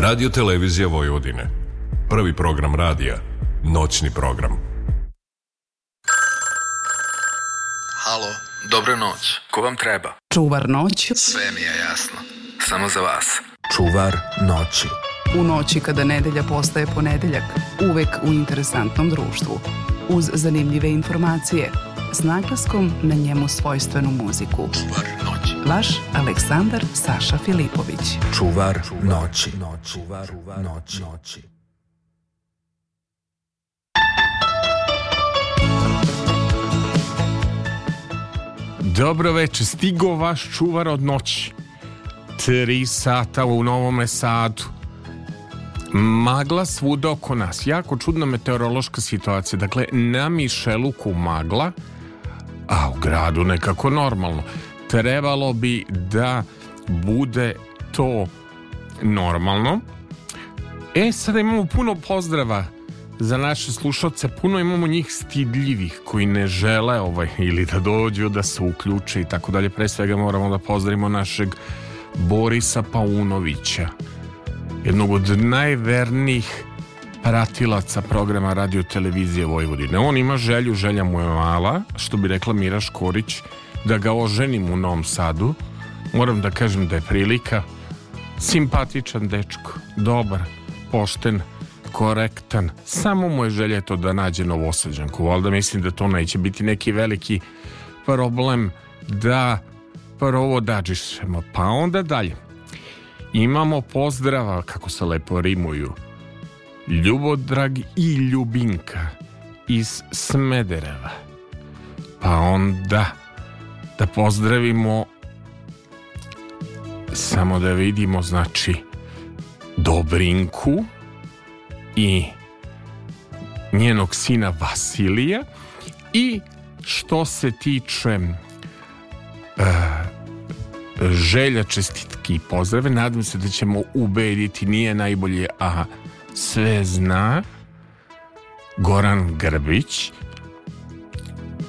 Radio Televizija Vojvodine. Prvi program radija. Noćni program. Halo, dobro noć. Ko vam treba? Čuvar noć. Sve mi je jasno. Samo za vas. Čuvar noći. U noći kada nedelja postaje ponedeljak, uvek u interesantnom društvu. Uz zanimljive informacije, s naglaskom na njemu svojstvenu muziku. Čuvar vaš Aleksandar Saša Filipović. Čuvar noći. Čuvar noći. noći. Dobro veče, stigo vaš čuvar od noći. Tri sata u Novom Sadu. Magla svuda oko nas. Jako čudna meteorološka situacija. Dakle, na Mišeluku magla, a u gradu nekako normalno trebalo bi da bude to normalno. E, sada imamo puno pozdrava za naše slušalce, puno imamo njih stidljivih koji ne žele ovaj, ili da dođu, da se uključe i tako dalje. Pre svega moramo da pozdravimo našeg Borisa Paunovića, jednog od najvernijih pratilaca programa radio televizije Vojvodine. On ima želju, želja mu je mala, što bi rekla Mira Škorić, da ga oženim u Novom Sadu. Moram da kažem da je prilika. Simpatičan dečko, dobar, pošten, korektan. Samo mu je želje to da nađe novosađanku. da mislim da to neće biti neki veliki problem da prvo dađišemo, pa onda dalje. Imamo pozdrava, kako se lepo rimuju. Ljubodrag i Ljubinka iz Smedereva. Pa onda da pozdravimo samo da vidimo znači Dobrinku i njenog sina Vasilija i što se tiče uh, želja čestitki i pozdrave nadam se da ćemo ubediti nije najbolje a sve zna Goran Grbić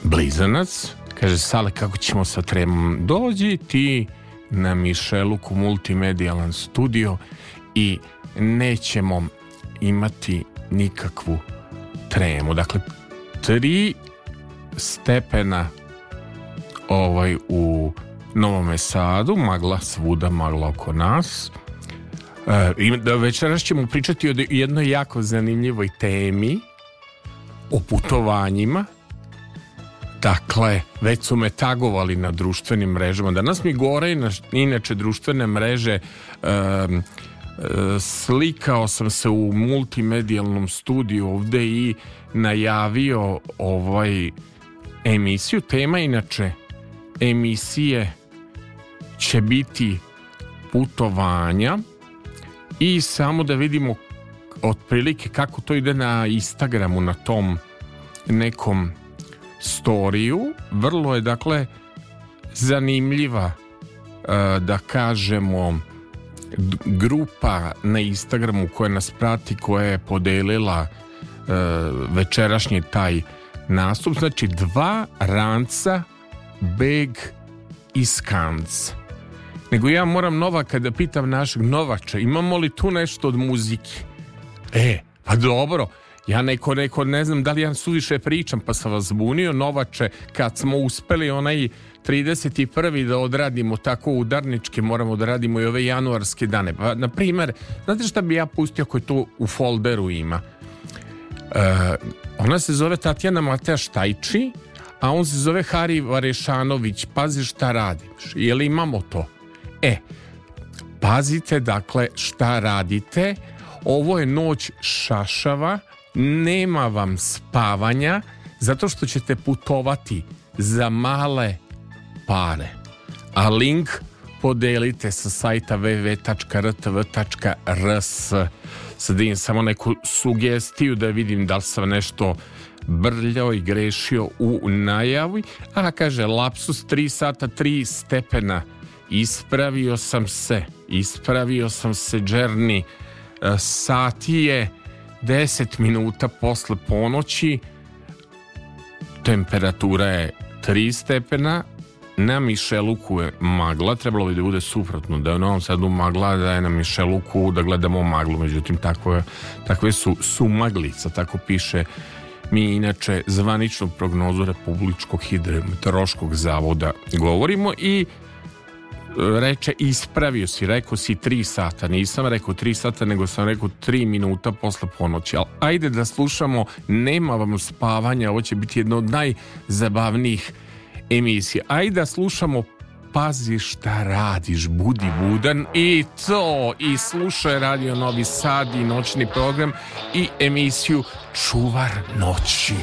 blizanac Kaže, Sale, kako ćemo sa tremom? Dođi ti na Mišeluku multimedijalan studio i nećemo imati nikakvu tremu. Dakle, tri stepena ovaj u Novom Sadu, magla svuda, magla oko nas. E, da večeras ćemo pričati o jednoj jako zanimljivoj temi, o putovanjima, Dakle, već su me tagovali na društvenim mrežama. Danas mi gore inače društvene mreže um, slikao sam se u multimedijalnom studiju ovde i najavio ovaj emisiju. Tema inače emisije će biti putovanja i samo da vidimo otprilike kako to ide na Instagramu na tom nekom storiju, vrlo je dakle zanimljiva e, da kažemo grupa na Instagramu koja nas prati, koja je podelila e, večerašnji taj nastup, znači dva ranca beg i skanc. Nego ja moram Novaka da pitam našeg Novača, imamo li tu nešto od muzike? E, pa dobro, Ja neko, neko, ne znam da li ja suviše pričam, pa sam vas zbunio, Novače, kad smo uspeli onaj 31. da odradimo tako udarnički, moramo da radimo i ove januarske dane. Pa, na primer, znate šta bi ja pustio koji to u folderu ima? E, ona se zove Tatjana Mateja Štajči, a on se zove Hari Varešanović. Pazi šta radiš. Je li imamo to? E, pazite dakle šta radite. Ovo je noć šašava nema vam spavanja zato što ćete putovati za male pare. A link podelite sa sajta www.rtv.rs Sad da samo neku sugestiju da vidim da li sam nešto brljao i grešio u najavi. A kaže, lapsus 3 sata 3 stepena. Ispravio sam se, ispravio sam se, Džerni. E, Sati je 10 minuta posle ponoći temperatura je 3 stepena, na Mišeluku je magla, trebalo bi da bude suprotno, da je u Novom Sadu magla, da je na Mišeluku, da gledamo maglu, međutim takve, takve su, su maglica, tako piše mi inače zvaničnu prognozu Republičkog hidrometeorološkog zavoda govorimo i reče ispravio si, rekao si tri sata, nisam rekao tri sata, nego sam rekao tri minuta posle ponoći, ali ajde da slušamo, nema vam spavanja, ovo će biti jedno od najzabavnijih emisija. Ajde da slušamo Pazi šta radiš, budi budan i to, i slušaj Radio Novi Sad i noćni program i emisiju Čuvar noći.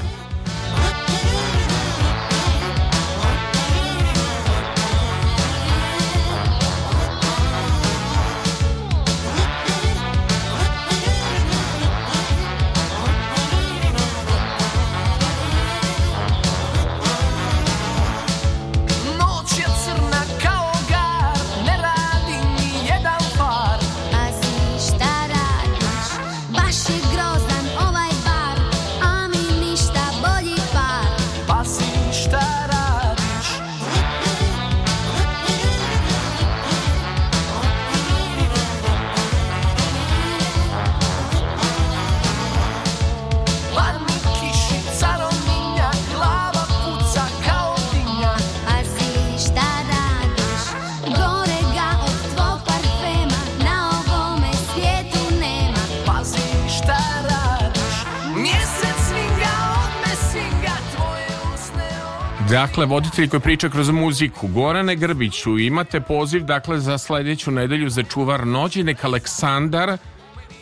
Dakle, voditelji koji priča kroz muziku, Gorane Grbiću, imate poziv dakle za sledeću nedelju za čuvar noći, nek Aleksandar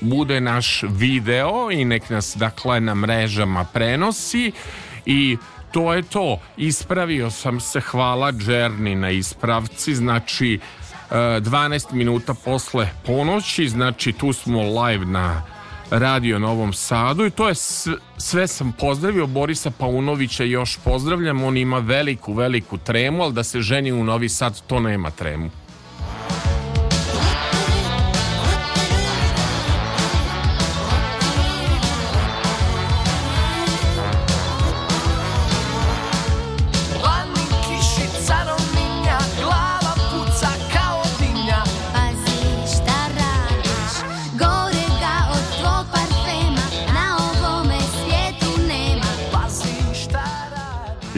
bude naš video i nek nas dakle na mrežama prenosi i to je to. Ispravio sam se, hvala Džerni na ispravci, znači 12 e, minuta posle ponoći, znači tu smo live na radio na Novom Sadu i to je sve, sve sam pozdravio Borisa Paunovića još pozdravljam on ima veliku, veliku tremu ali da se ženi u Novi Sad to nema tremu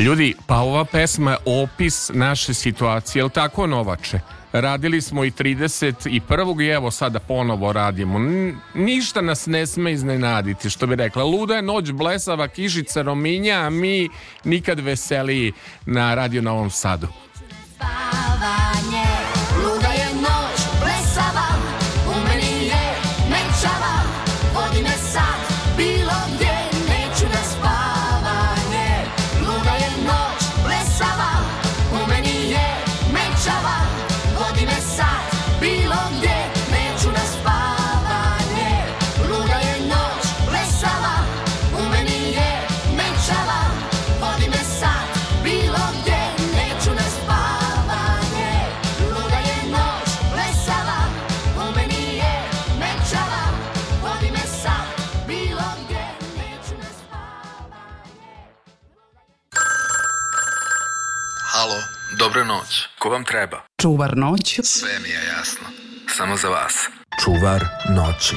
Ljudi, pa ova pesma je opis naše situacije, jel tako Novače? Radili smo i 31. i evo sada ponovo radimo. Ništa nas ne sme iznenaditi, što bi rekla. Luda je noć, blesava, kišica, rominja, a mi nikad veseliji na Radio na Novom Sadu. Spavanje Dobra noć, ko vam treba? Čuvar noći. Sve mi je jasno, samo za vas. Čuvar noći.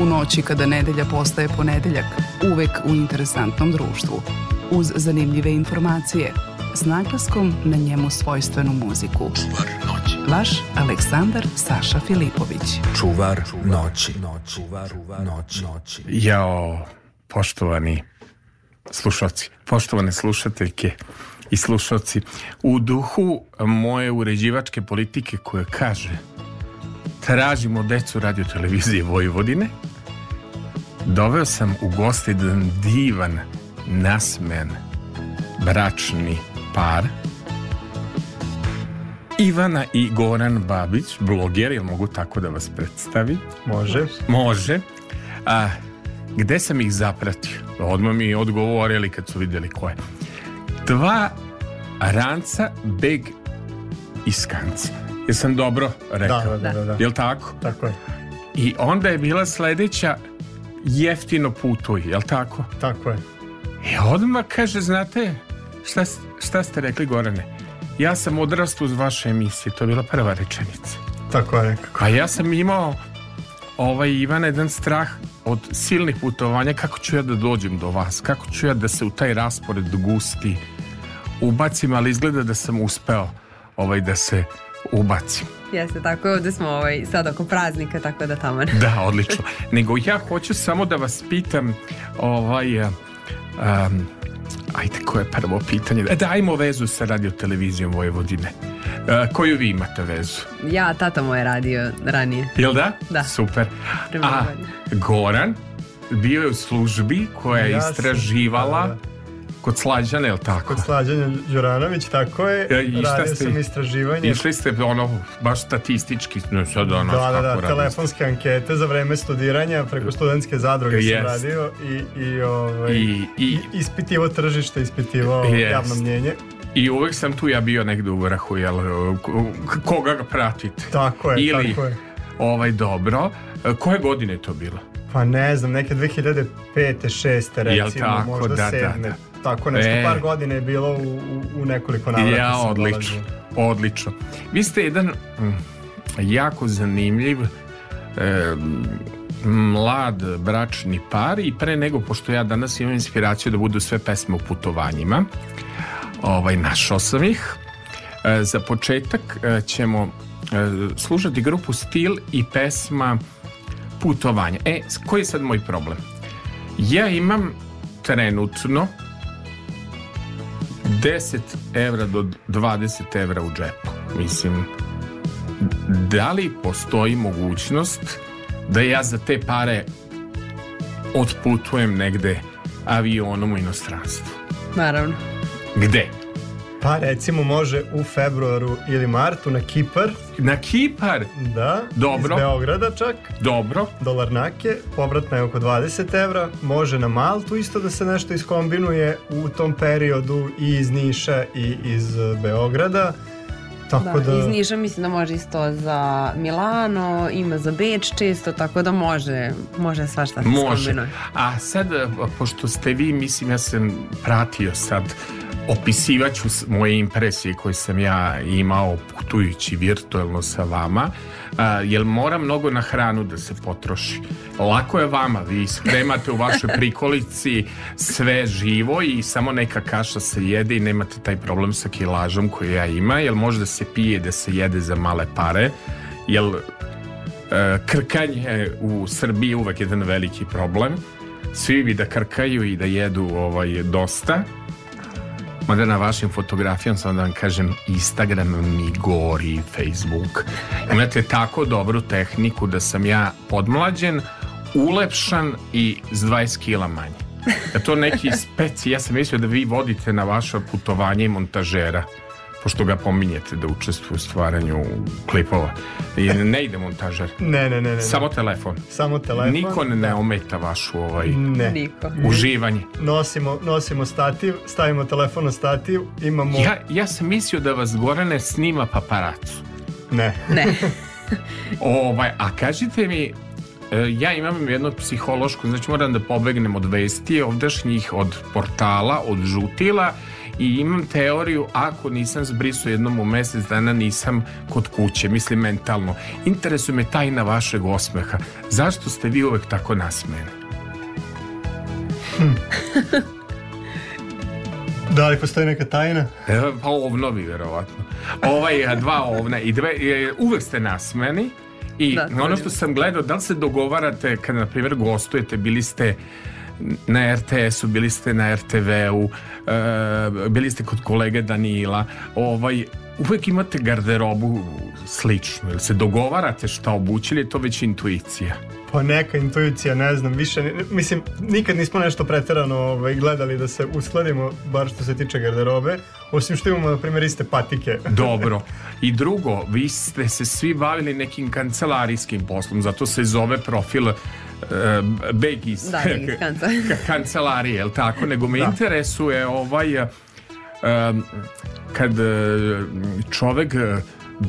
U noći kada nedelja postaje ponedeljak, uvek u interesantnom društvu. Uz zanimljive informacije, s naglaskom na njemu svojstvenu muziku. Čuvar noći. Vaš Aleksandar Saša Filipović. Čuvar noći. Čuvar noći. noći. Jao, poštovani slušalci, poštovane slušateljke, i slušalci. U duhu moje uređivačke politike koje kaže tražimo decu radio televizije Vojvodine doveo sam u goste jedan divan nasmen bračni par Ivana i Goran Babić, bloger, jel mogu tako da vas predstavi? Može. Može. A, gde sam ih zapratio? Odmah mi odgovorili kad su videli ko je dva ranca, beg i skanc. Jesam dobro rekao? Da, da, da, da. Jel tako? Tako je. I onda je bila sledeća jeftino putuj, jel tako? Tako je. I e, odmah kaže, znate, šta, šta ste rekli Gorane? Ja sam odrastu uz vaše emisije, to je bila prva rečenica. Tako je nekako. A pa ja sam imao ovaj Ivan jedan strah od silnih putovanja kako ću ja da dođem do vas, kako ću ja da se u taj raspored gusti ubacim, ali izgleda da sam uspeo ovaj, da se ubacim. Jeste, tako je, ovde smo ovaj, sad oko praznika, tako da tamo ne. Da, odlično. Nego ja hoću samo da vas pitam ovaj, um, ajde, koje je prvo pitanje? E, Dajmo vezu sa radiotelevizijom Vojvodine. E, koju vi imate vezu? Ja, tata moj je radio ranije. Jel da? Da. Super. A Goran bio je u službi koja je ja istraživala sam, da, da. Kod Slađane, je li tako? Kod Slađane Đuranović, tako je. Ja, e, Radio ste, sam istraživanje. Išli ste ono, baš statistički, no sad ono, da, da, da, telefonske ankete za vreme studiranja, preko e, studentske zadruge yes. sam radio i, i, ovaj, I, i, ispitivo tržište, ispitivo yes. javno mnjenje. I uvek sam tu ja bio negde u vrhu, jel, e, koga ga pratite. Tako je, Ili, tako je. ovaj, dobro, koje godine je to bilo? Pa ne znam, neke 2005. 6. recimo, možda da, 7. Da, da tako nešto, e. par godina je bilo u, u, nekoliko navrata. Ja, odlično, dolazio. odlično. Vi ste jedan mm. jako zanimljiv e, mlad bračni par i pre nego, pošto ja danas imam inspiraciju da budu sve pesme o putovanjima, ovaj, našao sam ih. E, za početak e, ćemo e, slušati grupu Stil i pesma putovanja. E, koji je sad moj problem? Ja imam trenutno 10 evra do 20 evra u džepu. Mislim, da li postoji mogućnost da ja za te pare otputujem negde avionom u inostranstvu? Naravno. Gde? Pa recimo može u februaru ili martu na Kipar. Na Kipar? Da. Dobro. Iz Beograda čak. Dobro. Dolarnake, povratna je oko 20 evra. Može na Maltu isto da se nešto iskombinuje u tom periodu i iz Niša i iz Beograda. Tako da, da... Iz Niša mislim da može isto za Milano, ima za Beč često, tako da može, može svašta da se može. Skombinuje. A sad, pošto ste vi, mislim, ja sam pratio sad opisivaću moje impresije koje sam ja imao putujući virtuelno sa vama, jer mora mnogo na hranu da se potroši. Lako je vama, vi spremate u vašoj prikolici sve živo i samo neka kaša se jede i nemate taj problem sa kilažom koji ja ima, jer da se pije da se jede za male pare, jer e, krkanje u Srbiji uvek jedan veliki problem. Svi bi da krkaju i da jedu ovaj, dosta, Mada na vašim fotografijama, sam da vam kažem, Instagram mi gori, Facebook. Imate tako dobru tehniku da sam ja podmlađen, ulepšan i s 20 kila manje. Da to neki speci, ja sam mislio da vi vodite na vaše putovanje i montažera pošto ga pominjete da učestvuje u stvaranju klipova. I ne ide montažer. Ne, ne, ne, ne. Samo telefon. Samo telefon. Niko ne, ne da. ometa vašu ovaj ne. Niko. uživanje. Nosimo, nosimo stativ, stavimo telefon na stativ, imamo... Ja, ja sam mislio da vas Gorane snima paparacu. Ne. Ne. ovaj, a kažite mi, e, ja imam jedno psihološko, znači moram da pobegnem od vesti ovdašnjih, od portala, od žutila, i imam teoriju ako nisam zbrisao jednom u mjesec dana nisam kod kuće, mislim mentalno. Interesuje me tajna vašeg osmeha. Zašto ste vi uvek tako nasmeni? Hm. Da li postoji neka tajna? E, pa ovnovi, vjerovatno. Ovaj, dva ovna i dve, uvek ste nasmeni i da, ono što sam gledao, da li se dogovarate kada, na primjer, gostujete, bili ste na RTS-u, bili ste na RTV-u, e, eh, bili ste kod kolege Danila, ovaj, uvek imate garderobu sličnu, ili se dogovarate šta obući ili je to već intuicija? Pa neka intuicija, ne znam, više, mislim, nikad nismo nešto preterano ovaj, gledali da se uskladimo, bar što se tiče garderobe, osim što imamo, na primjer, iste patike. Dobro. I drugo, vi ste se svi bavili nekim kancelarijskim poslom, zato se zove profil uh, beg iz da, kancelarije, jel tako? Nego me da. interesuje ovaj... Uh, kad eh, čovek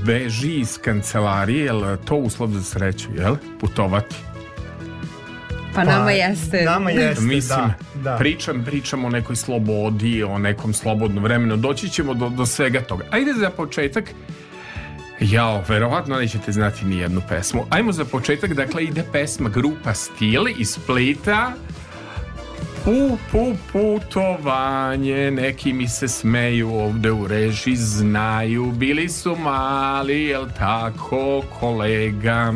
beži iz kancelarije, jel to uslov za sreću, jel? Putovati. Pa, pa nama jeste. Nama jeste, Mislim, da, da. Pričam, pričam o nekoj slobodi, o nekom slobodnom vremenu. Doći ćemo do, do svega toga. Ajde za početak Jao, verovatno nećete znati ni jednu pesmu. Ajmo za početak, dakle ide pesma Grupa Stili iz Splita. U pu, putovanje, neki mi se smeju ovde u reži, znaju, bili su mali, jel tako, kolega?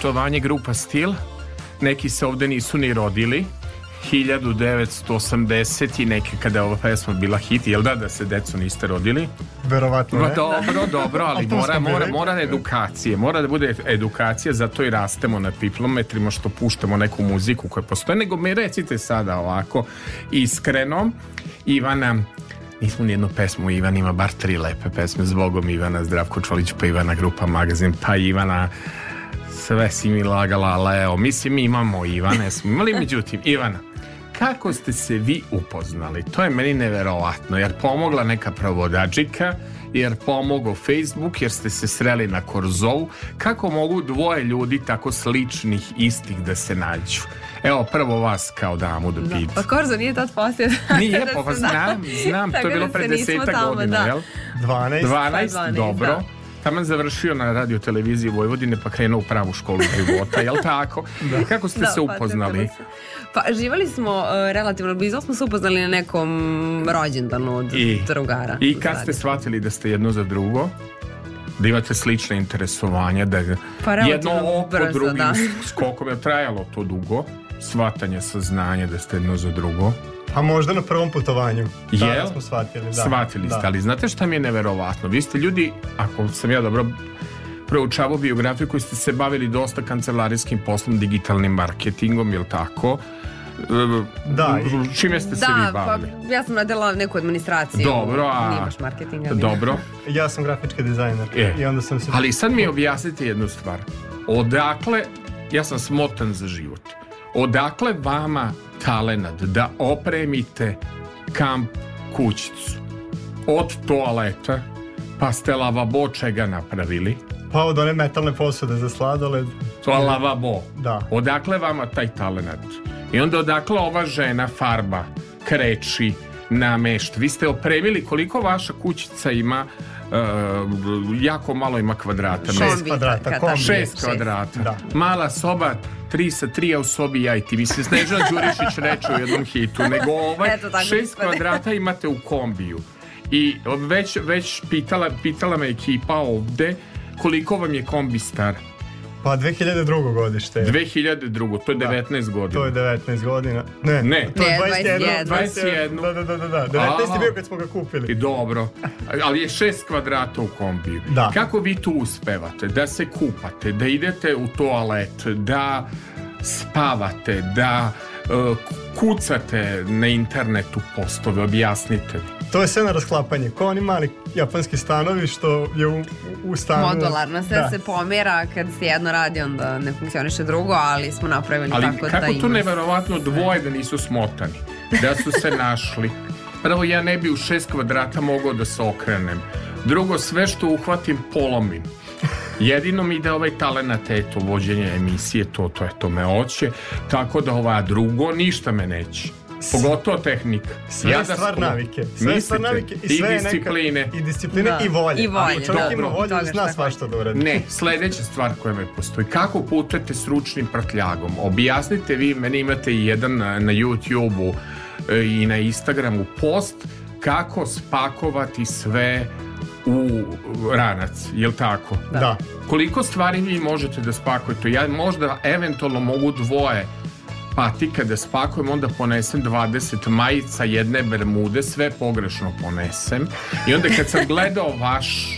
putovanje grupa Stil. Neki se ovde nisu ni rodili. 1980 i neke kada je ova pesma bila hit, jel da, da se decu niste rodili? Verovatno ne. Dobro, dobro, ali mora, mora, mora edukacije, mora da bude edukacija, zato i rastemo na piplometrima što puštamo neku muziku koja postoje, nego mi recite sada ovako, iskreno, Ivana, Nismo nijednu pesmu, Ivan ima bar tri lepe pesme Zbogom Ivana, Zdravko Čolić, pa Ivana Grupa Magazin, pa Ivana sve si mi lagala, Leo. Mislim, mi imamo Ivana, smo imali, međutim, Ivana, kako ste se vi upoznali? To je meni neverovatno, jer pomogla neka provodačika, jer pomogao Facebook, jer ste se sreli na Korzovu. Kako mogu dvoje ljudi tako sličnih, istih da se nađu? Evo, prvo vas kao damu da, da pa pitam. Pa Korzo nije tad poslije. Nije, da pa, pa znam, znam, to je bilo da pred desetak godina, jel? 12. 12, pa dobro. Da taman završio na radio televiziji Vojvodine pa krenuo u pravu školu života, jel tako? da. Kako ste da, se pa upoznali? Pa, pa živali smo uh, relativno blizu, smo se upoznali na nekom rođendanu od I, drugara. I kad ste shvatili da ste jedno za drugo? da imate slične interesovanja, da pa jedno oko drugim da. skokom je trajalo to dugo, shvatanje, saznanje da ste jedno za drugo. A možda na prvom putovanju. Da, smo shvatili. Da. Shvatili da. ste, ali znate šta mi je neverovatno? Vi ste ljudi, ako sam ja dobro proučavao biografiju koji ste se bavili dosta kancelarijskim poslom, digitalnim marketingom, jel tako? Da, e, i... čime ste da, se vi pa bavili? Pa, ja sam radila neku administraciju. Dobro, a... Nije baš marketinga. Dobro. ja sam grafički dizajner. E. I onda sam se... Ali sad mi objasnite jednu stvar. Odakle, ja sam smotan za život Odakle vama talenat da opremite kamp kućicu? Od toaleta, pa ste lavabo čega napravili? Pa od one metalne posude za sladoled. To je lavabo. Da. Odakle vama taj talenat? I onda odakle ova žena farba kreći na mešt. Vi ste opremili koliko vaša kućica ima Uh, jako malo ima kvadrata. Šest kvadrata. Kombi. Šest kvadrata. Da. Mala soba, tri sa tri, a u sobi ja i ti. Mislim, Snežana Đurišić reče u jednom hitu, nego ovaj Eto, šest kvadrata imate u kombiju. I već, već pitala, pitala me ekipa ovde koliko vam je kombi star. Pa 2002. godište. 2002. To je 19 da, godina. To je 19 godina. Ne, ne. to je 21. 21. Da, da, da, da. da. 19 Aha. je bio kad smo ga kupili. I dobro. Ali je 6 kvadrata u kombiju. Da. Kako vi tu uspevate? Da se kupate, da idete u toalet, da spavate, da uh, kucate na internetu postove, objasnite mi to je sve na rasklapanje. Ko oni mali japanski stanovi što je u, u stanu... Modularno, sve da. se pomjera kad se jedno radi, onda ne funkcioniše drugo, ali smo napravili ali tako da imaš... Ali kako to neverovatno dvoje da nisu smotani, da su se našli. Prvo, ja ne bi u šest kvadrata mogao da se okrenem. Drugo, sve što uhvatim polomim. Jedino mi ide ovaj talenat, eto, vođenje emisije, to, to, eto, me oće. Tako da ova drugo, ništa me neće. Pogotovo tehnika. Sve ja je da stvar navike. Sve Mislite, stvar navike i, sve je neka... I discipline da. i volje. I volje. Ako čovjek ima volje, da zna svašta da uradi. Ne, sledeća stvar koja me postoji. Kako putujete stručnim prtljagom? Objasnite vi, meni imate i jedan na, na YouTube-u e, i na Instagramu post kako spakovati sve u ranac, jel tako? Da. da. Koliko stvari vi možete da spakujete? Ja možda eventualno mogu dvoje pati kada spakujem onda ponesem 20 majica jedne bermude sve pogrešno ponesem i onda kad sam gledao vaš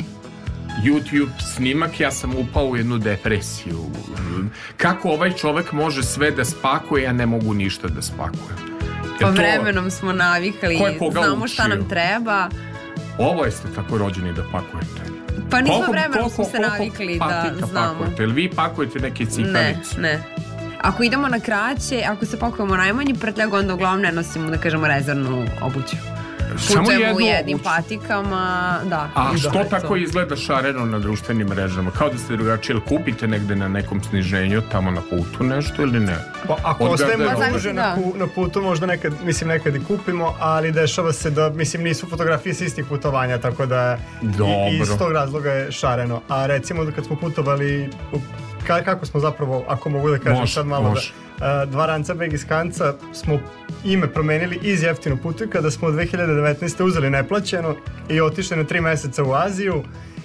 YouTube snimak ja sam upao u jednu depresiju kako ovaj čovek može sve da spakuje ja ne mogu ništa da spakujem pa vremenom smo navikli znamo šta nam treba ovo jeste tako rođeni da pakujete pa nismo vremenom smo se navikli da znamo pakujete? Jel vi pakujete neke cipanice? ne, ne Ako idemo na kraće, ako se pakujemo najmanji prtljag, onda uglavnom ne nosimo, da kažemo, rezervnu obuću. Samo jednu u jednim obuću. patikama, da. A što da, tako to. izgleda šareno na društvenim mrežama? Kao da ste drugačije, ili kupite negde na nekom sniženju, tamo na putu nešto ili ne? Pa ako ostajemo duže na, da. pu, na putu, možda nekad, mislim nekad i kupimo, ali dešava se da, mislim, nisu fotografije s istih putovanja, tako da Dobro. i, iz tog razloga je šareno. A recimo da kad smo putovali u ka, kako smo zapravo, ako mogu da kažem mož, sad malo mož. da, dva ranca Begiskanca smo ime promenili iz jeftinu putnika kada smo 2019. uzeli neplaćeno i otišli na tri meseca u Aziju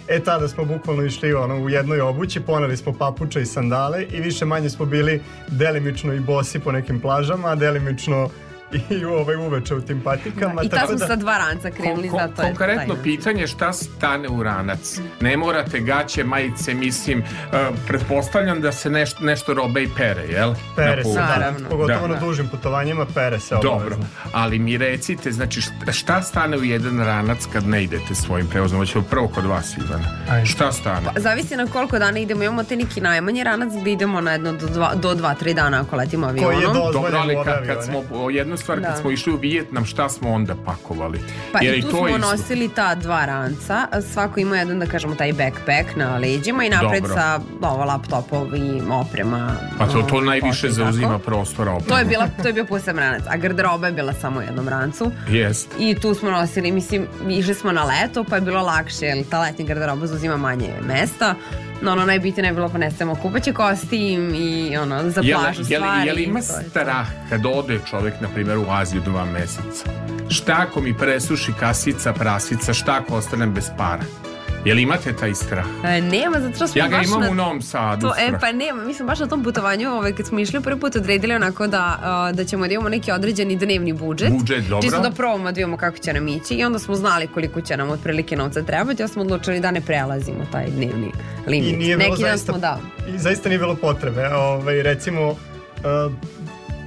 E tada smo bukvalno išli ono, u jednoj obući, poneli smo papuče i sandale i više manje smo bili delimično i bosi po nekim plažama, delimično i ovaj uveče u tim patikama. Da, I tako smo da... sa dva ranca krenuli, kon, kon, zato je Konkretno tajna. pitanje šta stane u ranac. Mm. Ne morate gaće, majice, mislim, uh, pretpostavljam da se nešto, nešto robe i pere, jel? Pere se, da, pogotovo da, na da. dužim putovanjima pere se obavezno. Dobro, ali mi recite, znači šta, stane u jedan ranac kad ne idete svojim prevozom? Hoćemo prvo kod vas, Ivana. Ajde. Šta stane? Pa, zavisi na koliko dana idemo, imamo te neki najmanji ranac gde idemo na jedno do dva, do dva tri dana ako letimo avionom. Koji je dozvoljen Dobro, ali kad, kad smo o jedno jedna stvar, da. kad smo išli u Vijetnam, šta smo onda pakovali? Pa Jer i tu to smo isto. nosili ta dva ranca, svako ima jedan, da kažemo, taj backpack na leđima i napred Dobro. sa ovo, laptopov i oprema. Pa to, to um, najviše zauzima tako. prostora oprema. To je, bila, to je bio posebno ranac, a garderoba je bila samo u jednom rancu. Jest. I tu smo nosili, mislim, išli smo na leto, pa je bilo lakše, jer ta letnja garderoba zauzima manje mesta no, ono, najbitnije je bilo ponesemo pa kupaće kostim i ono, za plažu stvari. Je li, je li ima strah kad ode čovjek, na primjer, u Aziju dva meseca? Šta ako mi presuši kasica, prasica, šta ako ostanem bez para? Jel imate taj strah? E, nema, zato smo ja ga imam na... u Novom Sadu. To, e, strah. e, pa nema, mi smo baš na tom putovanju, ovaj, kad smo išli prvi put odredili onako da, e, da ćemo da imamo neki određeni dnevni budžet. Budžet, dobro. Čisto da probamo da imamo kako će nam ići i onda smo znali koliko će nam otprilike novca trebati, ja smo odlučili da ne prelazimo taj dnevni limit. I nije bilo Neki zaista, dan smo da. I zaista nije bilo potrebe. Ove, ovaj, recimo, uh,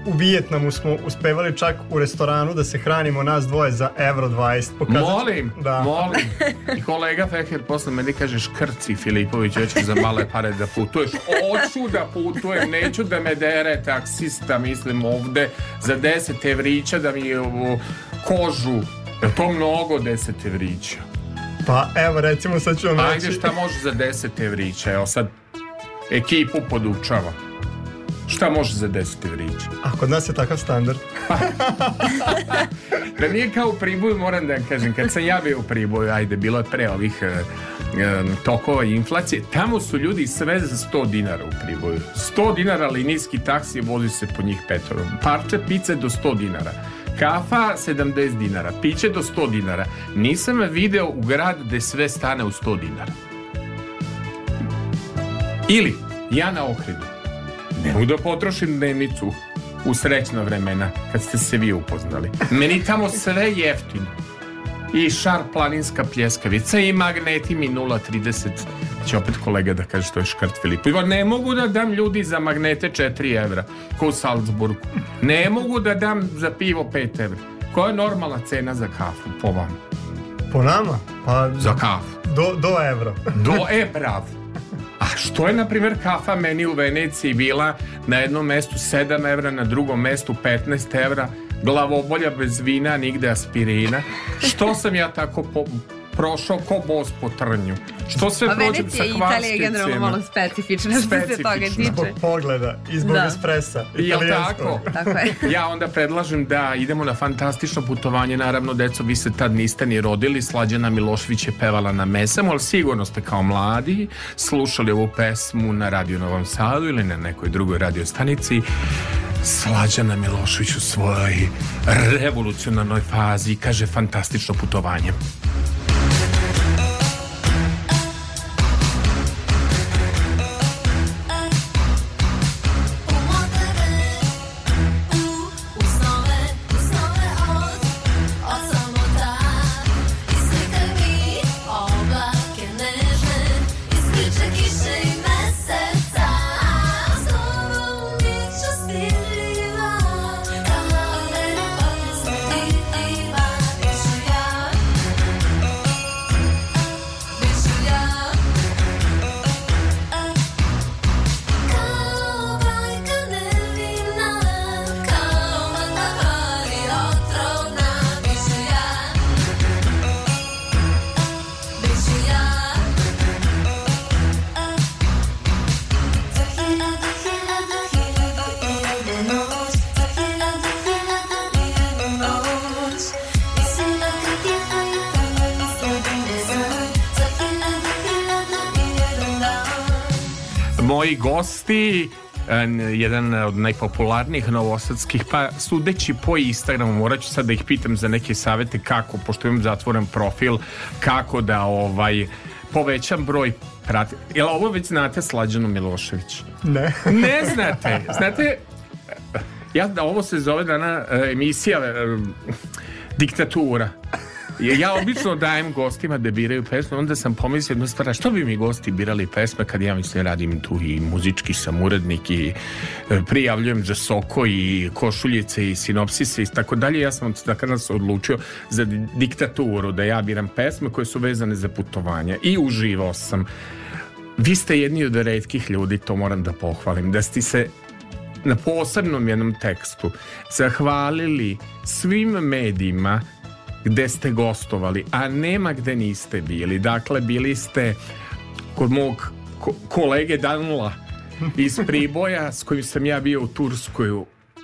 u Vijetnamu smo uspevali čak u restoranu da se hranimo nas dvoje za Euro 20. Pokazat... Molim, da. molim. I kolega Feher posle meni kaže škrci Filipović, hoćeš za male pare da putuješ. Hoću da putujem, neću da me dere taksista, mislim ovde, za 10 evrića da mi je kožu. Je to mnogo 10 evrića? Pa evo recimo sad ću vam reći. Ajde šta može za 10 evrića, evo sad ekipu podučava šta može zadesiti vriće? A kod nas je takav standard. da nije kao u Priboju, moram da kažem, kad sam ja bio u Priboju, ajde, bilo je pre ovih um, tokova i inflacije, tamo su ljudi sve za 100 dinara u Priboju. 100 dinara linijski taksi vozi se po njih petorom. Parče pice do 100 dinara. Kafa 70 dinara, piće do 100 dinara. Nisam video u grad gde sve stane u 100 dinara. Ili ja na okridu Ne mogu da potrošim dnevnicu u srećna vremena kad ste se vi upoznali. Meni tamo sve jeftino. I šar planinska pljeskavica i magneti mi 0,30. Će opet kolega da kaže to je škart Filipu. Ne mogu da dam ljudi za magnete 4 evra ko u Salzburgu. Ne mogu da dam za pivo 5 evra. Koja je normalna cena za kafu po vama? Po nama? Pa... Za kafu. Do, do evra. Do e, bravo. A što je, na primjer, kafa meni u Veneciji bila na jednom mestu 7 evra, na drugom mestu 15 evra, glavobolja bez vina, nigde aspirina. Što sam ja tako po prošao ko bos po trnju. Što sve A prođem sa kvaskicima. Italija je generalno malo specifična, što se toga tiče. Zbog pogleda i zbog da. espresa. Jel tako? tako je. ja onda predlažem da idemo na fantastično putovanje. Naravno, deco, vi se tad niste ni rodili. Slađana Milošević je pevala na mesama, ali sigurno ste kao mladi slušali ovu pesmu na Radio Novom Sadu ili na nekoj drugoj radio stanici. Slađana Milošević u svojoj revolucionarnoj fazi kaže fantastično putovanje. Špi eh, jedan od najpopularnijih novosadskih, pa sudeći po Instagramu, morat ću sad da ih pitam za neke savete kako, pošto imam zatvoren profil, kako da ovaj povećam broj prati. Jel ovo već znate Slađanu Milošević? Ne. ne znate. Znate, ja da ovo se zove dana eh, emisija eh, diktatura ja ja obično dajem gostima da biraju pesme, onda sam pomislio jednu stvar, što bi mi gosti birali pesme kad ja mislim da radim tu i muzički sam urednik i e, prijavljujem za soko i košuljice i sinopsise i tako dalje. Ja sam da kada se odlučio za diktaturu, da ja biram pesme koje su vezane za putovanja i uživao sam. Vi ste jedni od redkih ljudi, to moram da pohvalim, da ste se na posebnom jednom tekstu zahvalili svim medijima gde ste gostovali, a nema gde niste bili. Dakle, bili ste kod mog ko kolege Danula iz Priboja s kojim sam ja bio u Turskoj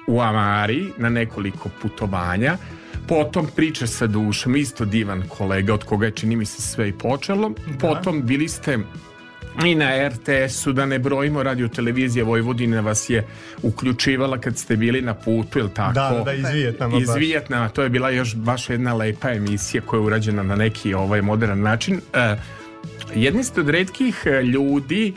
u Amari na nekoliko putovanja. Potom priče sa dušom, isto divan kolega od koga je čini mi se sve i počelo. Da. Potom bili ste i na RTS-u, da ne brojimo radio televizije Vojvodine vas je uključivala kad ste bili na putu, ili tako? Da, da, da iz Vijetnama. Iz Vijetnama, to je bila još baš jedna lepa emisija koja je urađena na neki ovaj modern način. E, jedni ste od redkih e, ljudi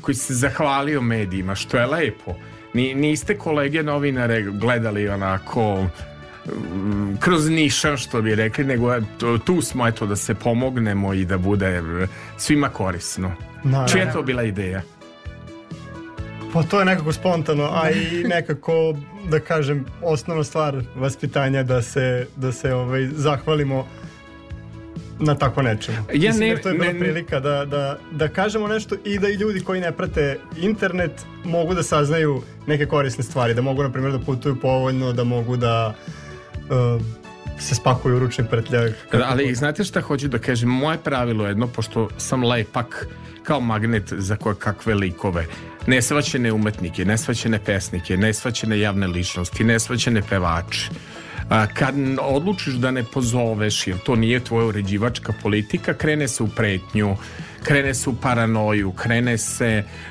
koji se zahvalio medijima, što je lepo. Ni, niste kolege novinare gledali onako Mm, kroz nišan što bi rekli nego tu smo eto da se pomognemo i da bude svima korisno Naravno. čija je to bila ideja? Pa to je nekako spontano a i nekako da kažem osnovna stvar vaspitanja da se, da se ovaj, zahvalimo na tako nečemu. Ja Mislim, ne, da to je bila ne, prilika da, da, da kažemo nešto i da i ljudi koji ne prate internet mogu da saznaju neke korisne stvari, da mogu na primjer da putuju povoljno, da mogu da Ehm, se spakuje ručni prtljak. Da, ali i znate šta hoću da kažem? Moje pravilo je jedno, pošto sam lepak kao magnet za koje kakve likove, nesvaćene umetnike, nesvaćene pesnike, nesvaćene javne ličnosti, nesvaćene pevače, kad odlučiš da ne pozoveš jer to nije tvoja uređivačka politika krene se u pretnju krene se u paranoju krene se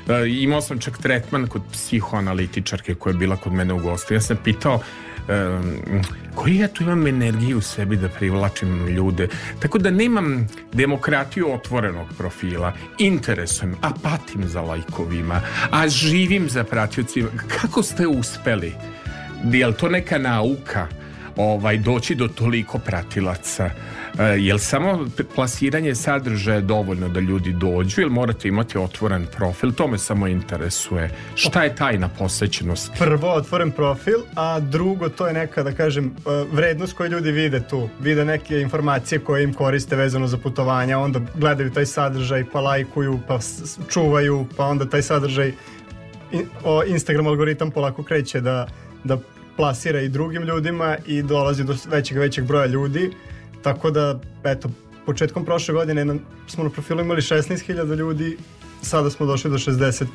e, imao sam čak tretman kod psihoanalitičarke koja je bila kod mene u gostu ja sam pitao um, koji ja tu imam energiju u sebi da privlačim ljude. Tako da nemam demokratiju otvorenog profila. Interesujem, a patim za lajkovima, a živim za pratiocima. Kako ste uspeli? Je li to neka nauka? ovaj doći do toliko pratilaca. E, jel samo plasiranje sadržaja je dovoljno da ljudi dođu ili morate imati otvoren profil? To me samo interesuje. Šta je tajna posvećenosti? Prvo, otvoren profil, a drugo, to je neka, da kažem, e, vrednost koju ljudi vide tu. Vide neke informacije koje im koriste vezano za putovanja, onda gledaju taj sadržaj, pa lajkuju, pa čuvaju, pa onda taj sadržaj Instagram algoritam polako kreće da, da plasira i drugim ljudima i dolazi do većeg većeg broja ljudi. Tako da, eto, početkom prošle godine na, smo na profilu imali 16.000 ljudi, sada smo došli do 65.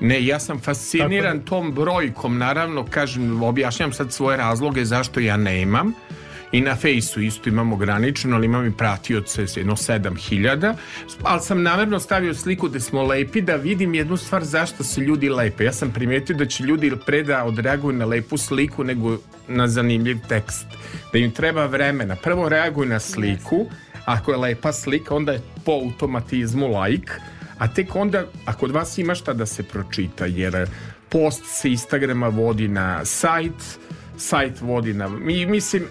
Ne, ja sam fasciniran da... tom brojkom, naravno, kažem, objašnjam sad svoje razloge zašto ja ne imam i na fejsu isto imam ograničeno, ali imam i pratioce jedno 7000, ali sam namerno stavio sliku da smo lepi da vidim jednu stvar zašto se ljudi lepe. Ja sam primetio da će ljudi pre da odreaguju na lepu sliku nego na zanimljiv tekst. Da im treba vremena. Prvo reaguju na sliku, ako je lepa slika, onda je po automatizmu like, a tek onda, ako od vas ima šta da se pročita, jer post se Instagrama vodi na sajt, sajt vodi na... I, mislim,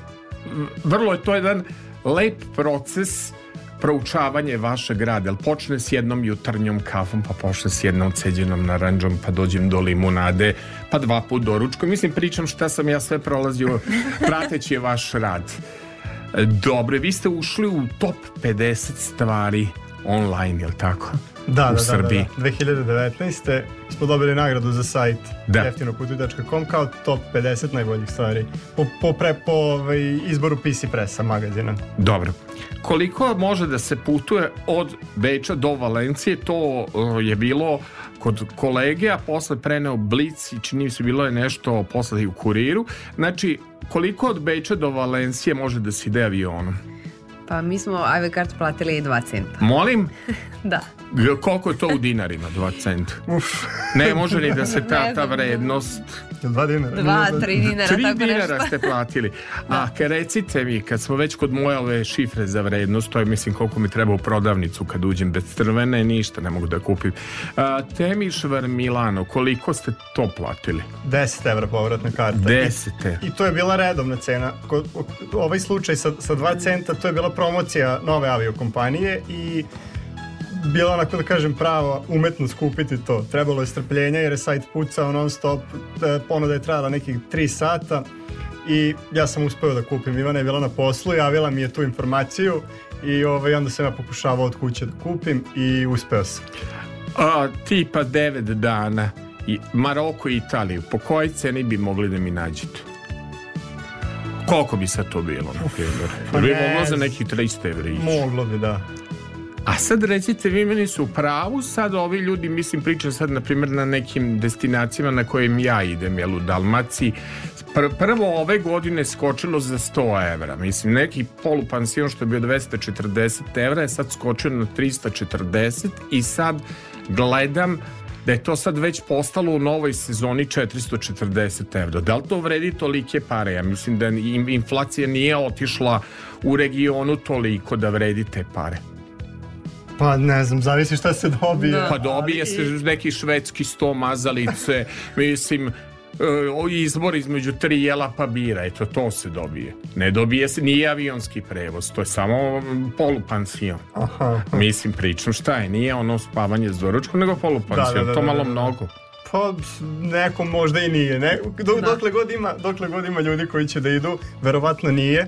vrlo je to jedan lep proces proučavanje vašeg rada, počne s jednom jutarnjom kafom, pa počne s jednom ceđenom naranđom, pa dođem do limunade, pa dva put do ručka. Mislim, pričam šta sam ja sve prolazio prateći vaš rad. Dobro, vi ste ušli u top 50 stvari online, jel tako? Da, da, u da, da Srbiji. Da, da, 2019. smo dobili nagradu za sajt da. jeftinoputuj.com kao top 50 najboljih stvari po, po, pre, po ovaj, izboru PC Pressa magazina. Dobro. Koliko može da se putuje od Beča do Valencije, to je bilo kod kolege, a posle preneo Blic i čini mi se bilo je nešto posle u kuriru. Znači, koliko od Beča do Valencije može da se ide avionom? Pa mi smo AV kart platili 2 centa. Molim? da. Koliko je to u dinarima, 2 centa? Uf. Ne može ni da se ta, ta vrednost... 2 dinara. 2, 3 dinara, tako nešto. 3 dinara ste platili. Da. A recite mi, kad smo već kod moje ove šifre za vrednost, to je mislim koliko mi treba u prodavnicu kad uđem bez crvene, ništa ne mogu da kupim. A, Temišvar Milano, koliko ste to platili? 10 evra povratna karta. 10 evra. I, I to je bila redovna cena. Ko, ovaj slučaj sa, sa 2 centa, to je bila promocija nove aviokompanije i bila onako da kažem pravo umetnost kupiti to. Trebalo je strpljenja jer je sajt pucao non stop, e, ponuda je trajala nekih 3 sata i ja sam uspeo da kupim. Ivana je bila na poslu, javila mi je tu informaciju i ovaj, onda sam ja pokušavao od kuće da kupim i uspeo sam. A, tipa 9 dana i Maroko i Italiju, po kojoj ceni bi mogli da mi nađete? Koliko bi sad to bilo? Na primjer? Pa bi moglo za nekih 300 evrića. Moglo bi, da. A sad recite, vi meni su u pravu, sad ovi ljudi, mislim, pričam sad, na primjer, na nekim destinacijama na kojim ja idem, jel, u Dalmaciji, prvo ove godine skočilo za 100 evra. Mislim, neki polupansion što je bio 240 evra je sad skočio na 340 i sad gledam da je to sad već postalo u novoj sezoni 440 evra. Da li to vredi tolike pare? Ja mislim da inflacija nije otišla u regionu toliko da vredi te pare. Pa ne znam, zavisi šta se dobije. Da. Pa dobije se neki švedski sto mazalice, mislim, e, izbor između tri jela pa bira, eto to se dobije. Ne dobije se, nije avionski prevoz, to je samo polupansion. Aha. Mislim, pričam šta je, nije ono spavanje s doručkom, nego polupansion, da, da, da, to da, malo da, da. mnogo. Pa neko možda i nije. Ne, dok, dokle, god ima, dokle god ima ljudi koji će da idu, verovatno nije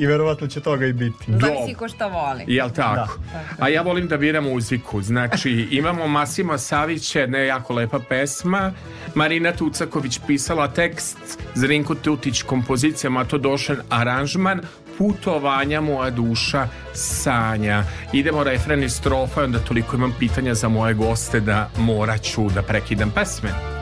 i verovatno će toga i biti. Zavisi pa ko što voli. Jel tako? Da. A ja volim da biram muziku. Znači, imamo Masima Savića, ne jako lepa pesma. Marina Tucaković pisala tekst, Zrinko Tutić kompozicija, Mato Došen aranžman, putovanja moja duša sanja. Idemo refren i strofa, onda toliko imam pitanja za moje goste da moraću da prekidam pesme.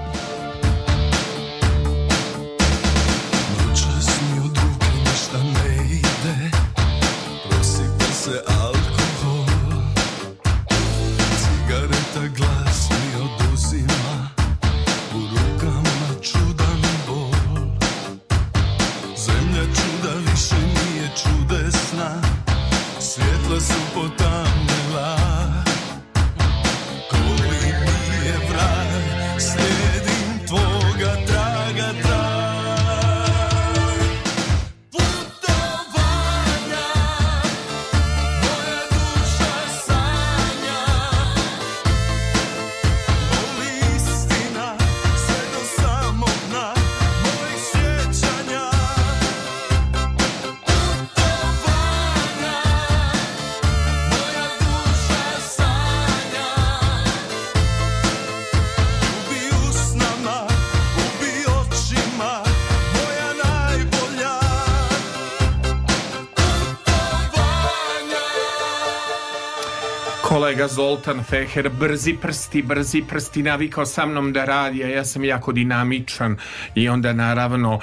Zoltan Feher, brzi prsti, brzi prsti, navikao sa mnom da radi, a ja sam jako dinamičan i onda naravno uh,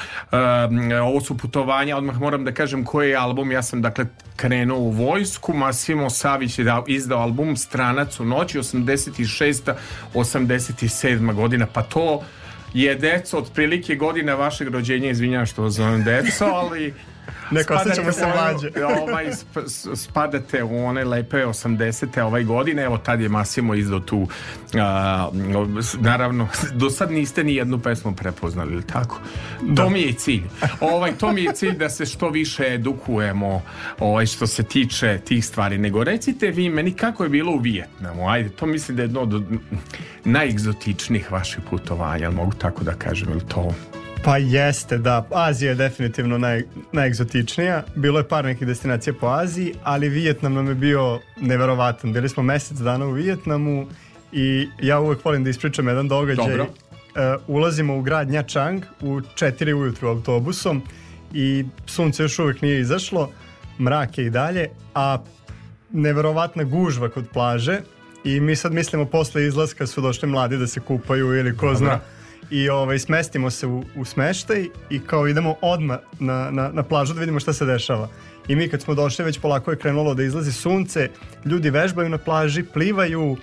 ovo su putovanja, odmah moram da kažem koji je album, ja sam dakle krenuo u vojsku, Masimo Savić je dao, izdao album Stranac u noći 86. 87. godina, pa to je deco otprilike godina vašeg rođenja, izvinjam što zovem deco, ali Neko, osjećamo se mlađe. ovaj, spadate u one lepe 80. te ovaj godine, evo tad je Massimo izdao tu, a, naravno, do sad niste ni jednu pesmu prepoznali, tako? Da. To mi je cilj. Ovaj, to mi je cilj da se što više edukujemo ovaj, što se tiče tih stvari. Nego recite vi meni kako je bilo u Vijetnamu, ajde, to mislim da je jedno od najegzotičnijih vaših putovanja, mogu tako da kažem, ili to Pa jeste, da. Azija je definitivno naj, najegzotičnija. Bilo je par nekih destinacija po Aziji, ali Vijetnam nam je bio neverovatan. Bili smo mesec dana u Vijetnamu i ja uvek volim da ispričam jedan događaj. Dobro. Uh, ulazimo u grad Nha Chang u 4 ujutru autobusom i sunce još uvek nije izašlo, mrak je i dalje, a neverovatna gužva kod plaže i mi sad mislimo posle izlaska su došli mladi da se kupaju ili ko Dobra. zna i ovaj, smestimo se u, u smeštaj i kao idemo odmah na, na, na plažu da vidimo šta se dešava. I mi kad smo došli već polako je krenulo da izlazi sunce, ljudi vežbaju na plaži, plivaju,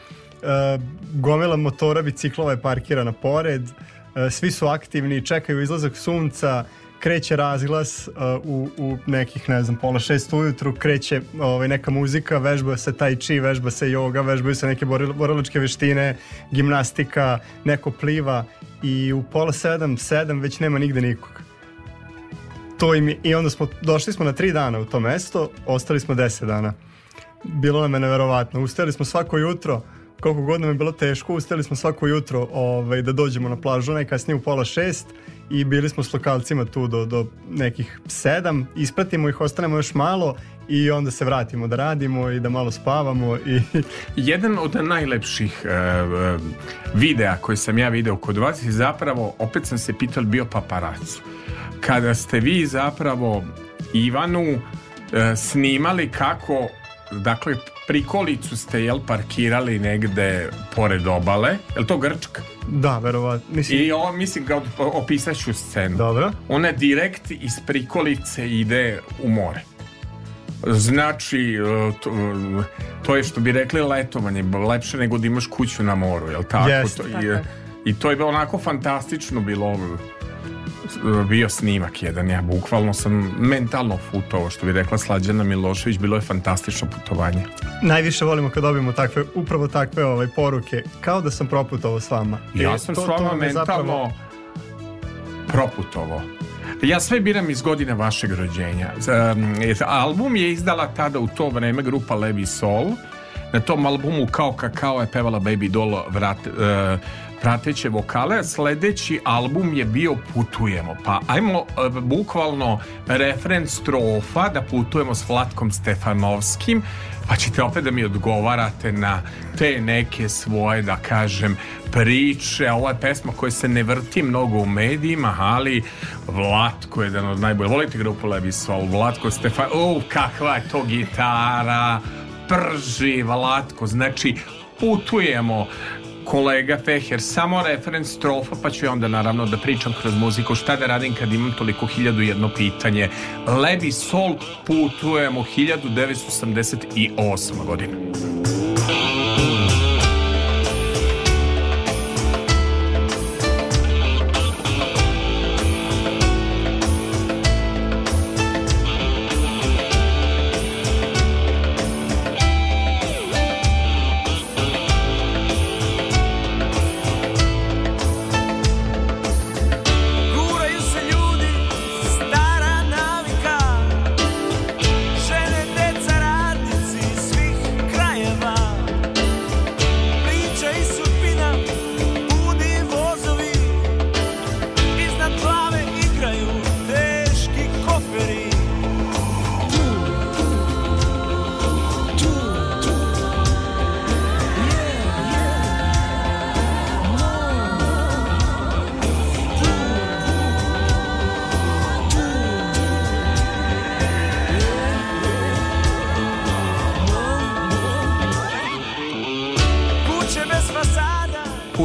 e, gomila motora, biciklova je parkirana pored, e, svi su aktivni, čekaju izlazak sunca, kreće razglas uh, u, u nekih, ne znam, pola šest ujutru, kreće ovaj, neka muzika, vežba se tai chi, vežba se yoga, vežbaju se neke borilačke veštine, gimnastika, neko pliva i u pola sedam, sedam već nema nigde nikog. To im je, I onda smo, došli smo na tri dana u to mesto, ostali smo deset dana. Bilo nam je neverovatno. Ustajali smo svako jutro, koliko god nam je bilo teško, ustali smo svako jutro ovaj, da dođemo na plažu, najkasnije u pola šest i bili smo s lokalcima tu do, do nekih sedam, ispratimo ih, ostanemo još malo i onda se vratimo da radimo i da malo spavamo i... Jedan od najlepših uh, videa koji sam ja video kod vas je zapravo, opet sam se pital, bio paparac. Kada ste vi zapravo Ivanu uh, snimali kako Dakle, prikolicu ste jel parkirali negde pored obale? Jel to Grčka? Da, verovatno. Mislim... I ovo, mislim, ga opisaću scenu. Dobro. Ona direkt iz prikolice ide u more. Znači, e, to, to je što bi rekli letovanje, lepše nego da imaš kuću na moru, jel tako? Yes. tako. I I to je onako fantastično bilo bio snimak jedan, ja bukvalno sam mentalno putovao, što bi rekla Slađana Milošević, bilo je fantastično putovanje. Najviše volimo kad dobijemo takve, upravo takve ovaj, poruke, kao da sam proputovao s vama. Ja e, sam to, s vama mentalno zapravo... proputovao. Ja sve biram iz godine vašeg rođenja. Album je izdala tada u to vreme grupa Levi Sol. Na tom albumu Kao kakao je pevala Baby Doll vrat, e, prateće vokale. sledeći album je bio Putujemo. Pa ajmo e, bukvalno refren strofa da putujemo s Vlatkom Stefanovskim pa ćete opet da mi odgovarate na te neke svoje, da kažem, priče. Ova je pesma koja se ne vrti mnogo u medijima, ali Vlatko je jedan od najboljih. Volite grupu Levi Soul, Vlatko Stefan... O, kakva je to gitara! Prži, Vlatko, znači putujemo kolega Feher, samo referenc strofa, pa ću ja onda naravno da pričam kroz muziku šta da radim kad imam toliko hiljadu jedno pitanje. Levi Sol putujemo 1988. godine.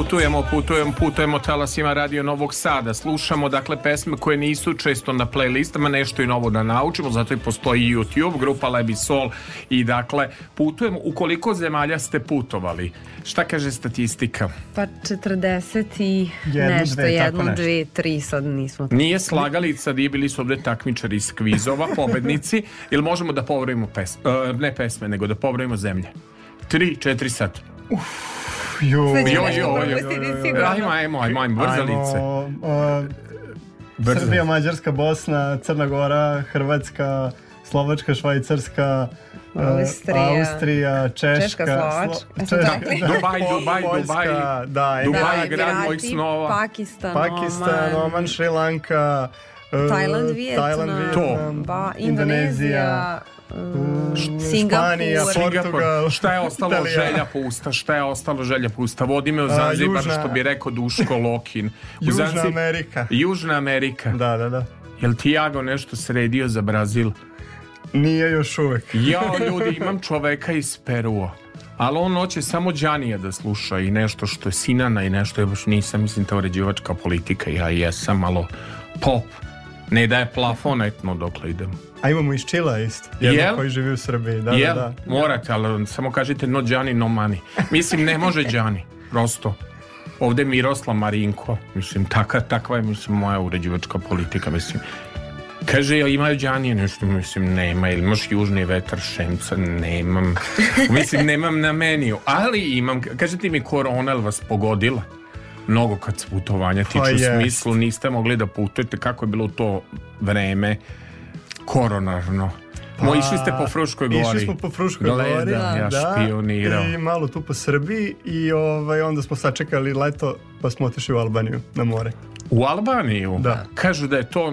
putujemo, putujemo, putujemo talasima Radio Novog Sada. Slušamo dakle pesme koje nisu često na playlistama, nešto i novo da naučimo, zato i postoji YouTube, grupa Lebi Sol i dakle putujemo. Ukoliko zemalja ste putovali? Šta kaže statistika? Pa 40 i jedno, nešto, dve, jedno, nešto. dve, tri, sad nismo. Nije slagalica, nije bili su ovde takmičari iz kvizova, pobednici, ili možemo da povrojimo pesme, ne pesme, nego da povrojimo zemlje. 3, 4 sat. Uff jo, jo, jo, joj, ajmo, ajmo, ajmo, ajmo, brzalice. Brzo. Srbija, Mađarska, Bosna, Crna Gora, Hrvatska, Slovačka, Švajcarska, e, Austrija, Austrija Češka, Češka, Slovačka, Slo Češka, da, Dubaj, Dubaj, Dubaj, da, Dubaj, da, grad mojih snova, Pakistan, Pakistan, Oman, Šri Lanka, e, Tajland, Vijetnam, Indonezija, Mm, Singapur, Španija, Portugal, šta je ostalo Italija. želja pusta, šta je ostalo želja pusta. Vodi me u Zanzibar, južna... što bi rekao Duško Lokin. U Južna Zanzib... Amerika. Južna Amerika. Da, da, da. Jel ti Jago nešto sredio za Brazil? Nije još uvek. Jao ljudi, imam čoveka iz Perua. Ali on hoće samo Đanija da sluša i nešto što je Sinana i nešto je baš nisam, mislim, ta uređivačka politika. Ja jesam malo pop. Ne daje je plafonetno dokle idemo. A imamo iz Čila isto, jedno yeah. koji živi u Srbiji. Da, yeah. da, da. Morate, ali samo kažite no Đani, no mani. Mislim, ne može Đani, prosto. Ovde Miroslav Marinko, mislim, taka, takva je mislim, moja uređivačka politika, mislim. Kaže, jel imaju džanije nešto? Mislim, nema. Ili imaš južni vetar šemca? Nemam. Mislim, nemam na meniju. Ali imam, kaže ti mi, korona vas pogodila? Mnogo kad se putovanja pa tiče u smislu, niste mogli da putujete. Kako je bilo to vreme? koronarno. Pa, Mo, išli ste po Fruškoj gori. Išli smo po Fruškoj Dole, gori. ja da, da, špionirao. I malo tu po Srbiji i ovaj, onda smo sačekali leto pa smo otišli u Albaniju na more. U Albaniju? Da. Kažu da je to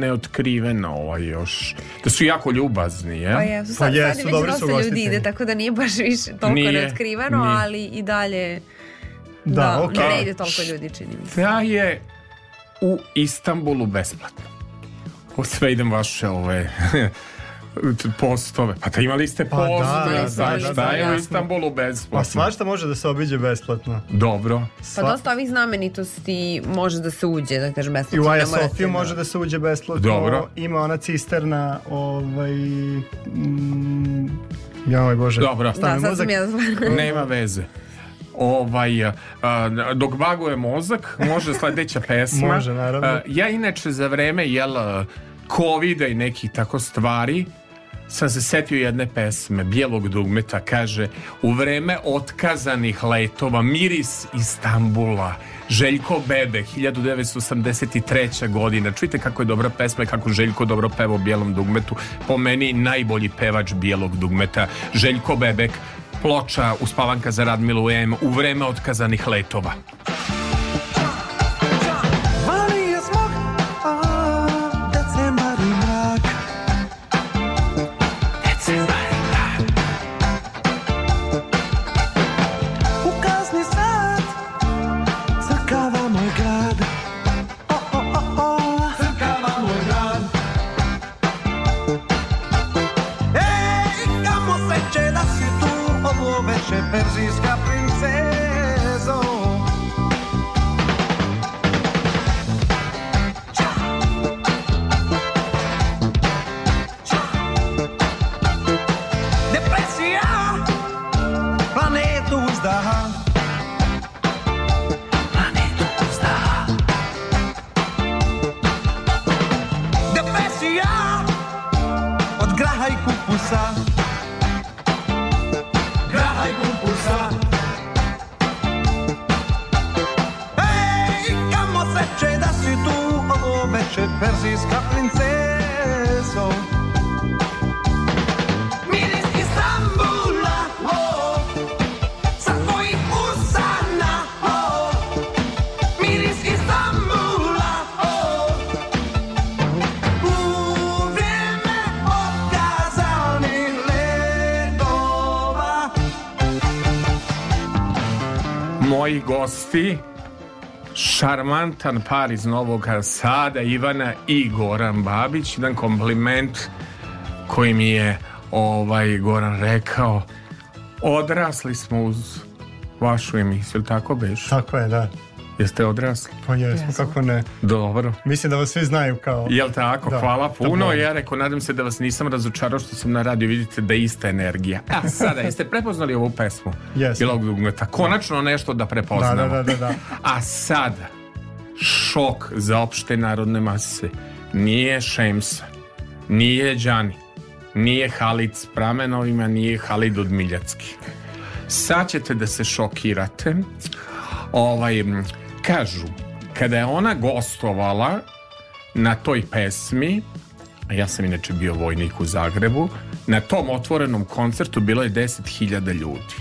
neotkriveno ovaj, još. Da su jako ljubazni, je? Pa jesu, pa sad, pa jesu, sad je ljudi ide, tako da nije baš više toliko nije, neotkriveno, nije. ali i dalje... Da, da okay. ne ide toliko ljudi, čini mi se. Da je u Istanbulu besplatno sve idem vaše ove postove. Pa da imali ste postove, pa da, da, e, da, da, šta da, je u Istanbulu besplatno? Pa svašta može da se obiđe besplatno. Dobro. Pa Sva... Pa dosta ovih znamenitosti može da se uđe, da kažem, besplatno. I u Aja Sofiju da- može da se uđe besplatno. Dobro. Ima ona cisterna, ovaj... Mm, Joj bože. Dobro. Da, sad sam ja Nema veze ovaj, a, dok baguje mozak, može sledeća pesma. može, naravno. A, ja inače za vreme, jel, covid i nekih tako stvari, sam se setio jedne pesme Bijelog dugmeta kaže U vreme otkazanih letova Miris Istambula Željko Bebe 1983. godina Čujte kako je dobra pesma i kako Željko dobro peva o Bijelom dugmetu Po meni najbolji pevač Bijelog dugmeta Željko Bebek Ploča Uspavanka za Radmilu M U vreme otkazanih letova gosti šarmantan par iz Novog Sada Ivana i Goran Babić jedan kompliment koji mi je ovaj Goran rekao odrasli smo uz vašu emisiju, tako beš? Tako je, da. Jeste odrasli? Pa jesmo, kako ne. Dobro. Mislim da vas svi znaju kao... Jel tako? Da, Hvala puno. Ja rekao, nadam se da vas nisam razočarao što sam na radiju. Vidite da je ista energija. A e, sada, jeste prepoznali ovu pesmu? Jesmo. Bilog dugmeta. Da. Konačno nešto da prepoznamo. Da, da, da, da. da. A sada, šok za opšte narodne mase. Nije Šemsa, nije Đani, nije Halid s pramenovima, nije Halid od Miljacki. Sad ćete da se šokirate. Ovaj, kažu, kada je ona gostovala na toj pesmi, a ja sam inače bio vojnik u Zagrebu, na tom otvorenom koncertu bilo je 10.000 ljudi.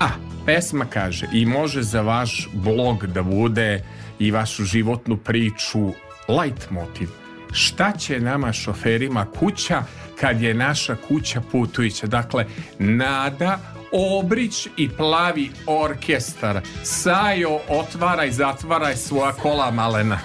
A, pesma kaže, i može za vaš blog da bude i vašu životnu priču light motiv. Šta će nama šoferima kuća kad je naša kuća putujuća? Dakle, nada Obrić i plavi orkestar. Sajo otvara i zatvara svoja kola malena.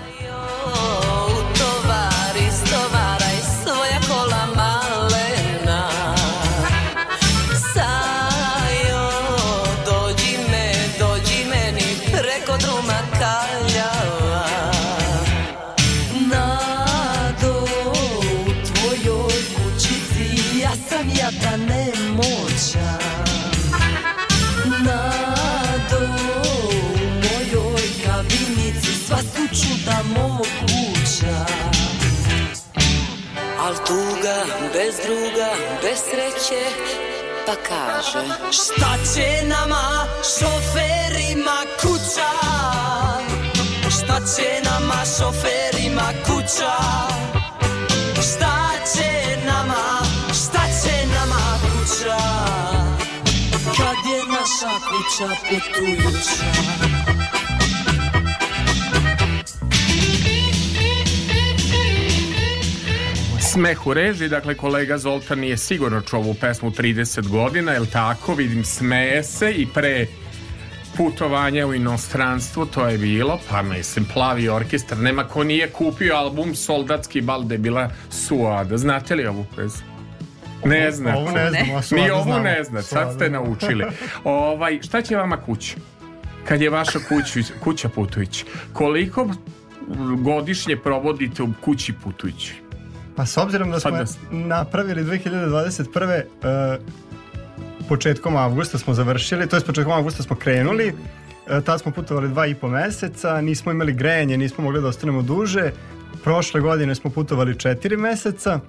druga, bez druga, bez sreće Pa kaže Šta će nama šoferima kuća Šta će nama šoferima kuća Šta će nama, šta će nama kuća Kad je naša kuća putujuća Smeh u režiji, dakle kolega Zoltan nije sigurno čuo ovu pesmu 30 godina, jel tako? Vidim, smeje se i pre putovanja u inostranstvo to je bilo, pa mislim plavi orkestar, nema ko nije kupio album Soldatski bal de bila Suada. Znate li ovu pesmu? Ne znate. Ovo ne znamo, Ni ne. ovu ne znam, sad ste naučili. Ovaj, šta će vama kuća? Kad je vaša kuću, kuća putujući? Koliko godišnje provodite u kući putujući? Pa s obzirom da smo Sad napravili 2021. Uh, e, početkom avgusta smo završili, to je početkom avgusta smo krenuli, uh, tad smo putovali dva i po meseca, nismo imali grejanje, nismo mogli da ostanemo duže, prošle godine smo putovali četiri meseca,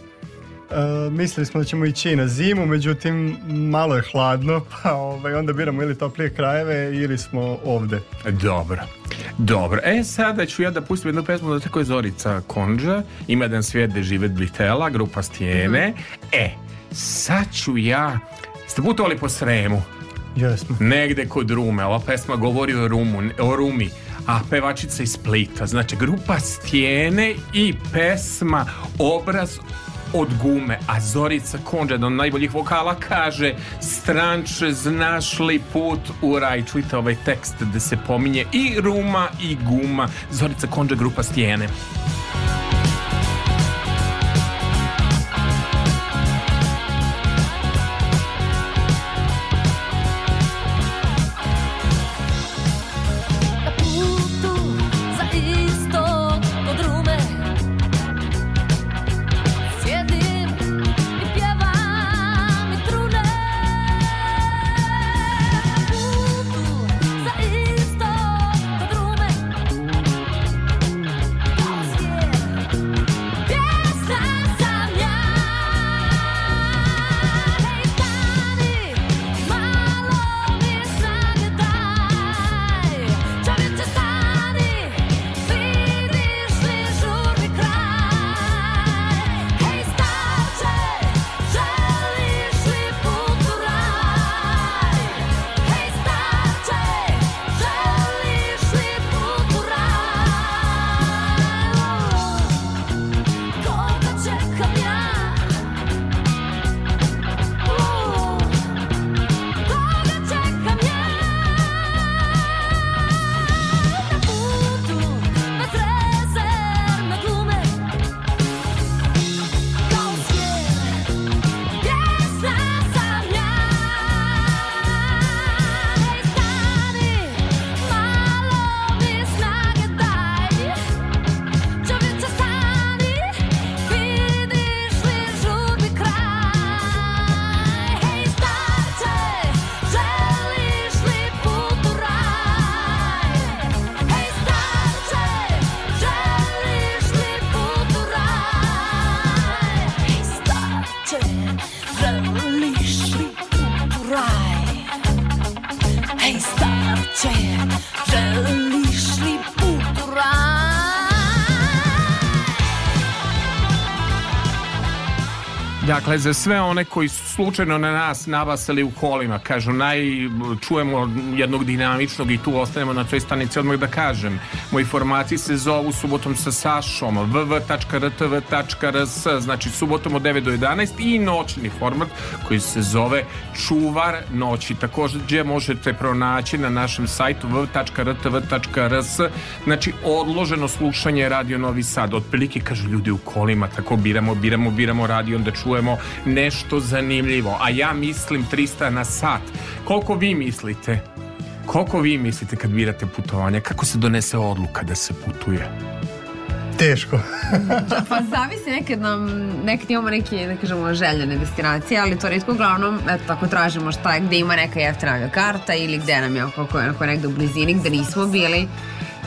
Uh, mislili smo da ćemo ići na zimu, međutim malo je hladno, pa ovaj, onda biramo ili toplije krajeve ili smo ovde. Dobro, dobro. E, sada ću ja da pustim jednu pesmu da tako je Zorica Konđa, ima jedan svijet gde žive Blitela, grupa Stijene. Mm E, sad ću ja, ste putovali po Sremu? Jesmo. Negde kod Rume, ova pesma govori o, Rumu, o Rumi a pevačica iz Splita. Znači, grupa Stijene i pesma Obraz od gume, a Zorica Konđa, jedan od najboljih vokala, kaže Stranče, znaš li put u raj? Čujte ovaj tekst gde se pominje i ruma i guma. Zorica Konđa, grupa Stijene. Dakle, za sve one koji su slučajno na nas nabasali u kolima, kažu, naj, čujemo jednog dinamičnog i tu ostanemo na toj stanici, odmah da kažem. Moji formati se zovu subotom sa Sašom, vv.rtv.rs, znači subotom od 9 do 11 i noćni format koji se zove Čuvar noći. Također možete pronaći na našem sajtu vv.rtv.rs, znači odloženo slušanje Radio Novi Sad. Otprilike kažu ljudi u kolima, tako biramo, biramo, biramo radio, onda čujemo nešto zanimljivo. A ja mislim 300 na sat. Koliko vi mislite? Koliko vi mislite kad birate putovanje? Kako se donese odluka da se putuje? Teško. pa zavisi nekad nam, nekad imamo neke, da kažemo, željene destinacije, ali to redko uglavnom, eto tako tražimo šta, gde ima neka jeftina karta ili gde nam je ako, ako negde u blizini gde nismo bili.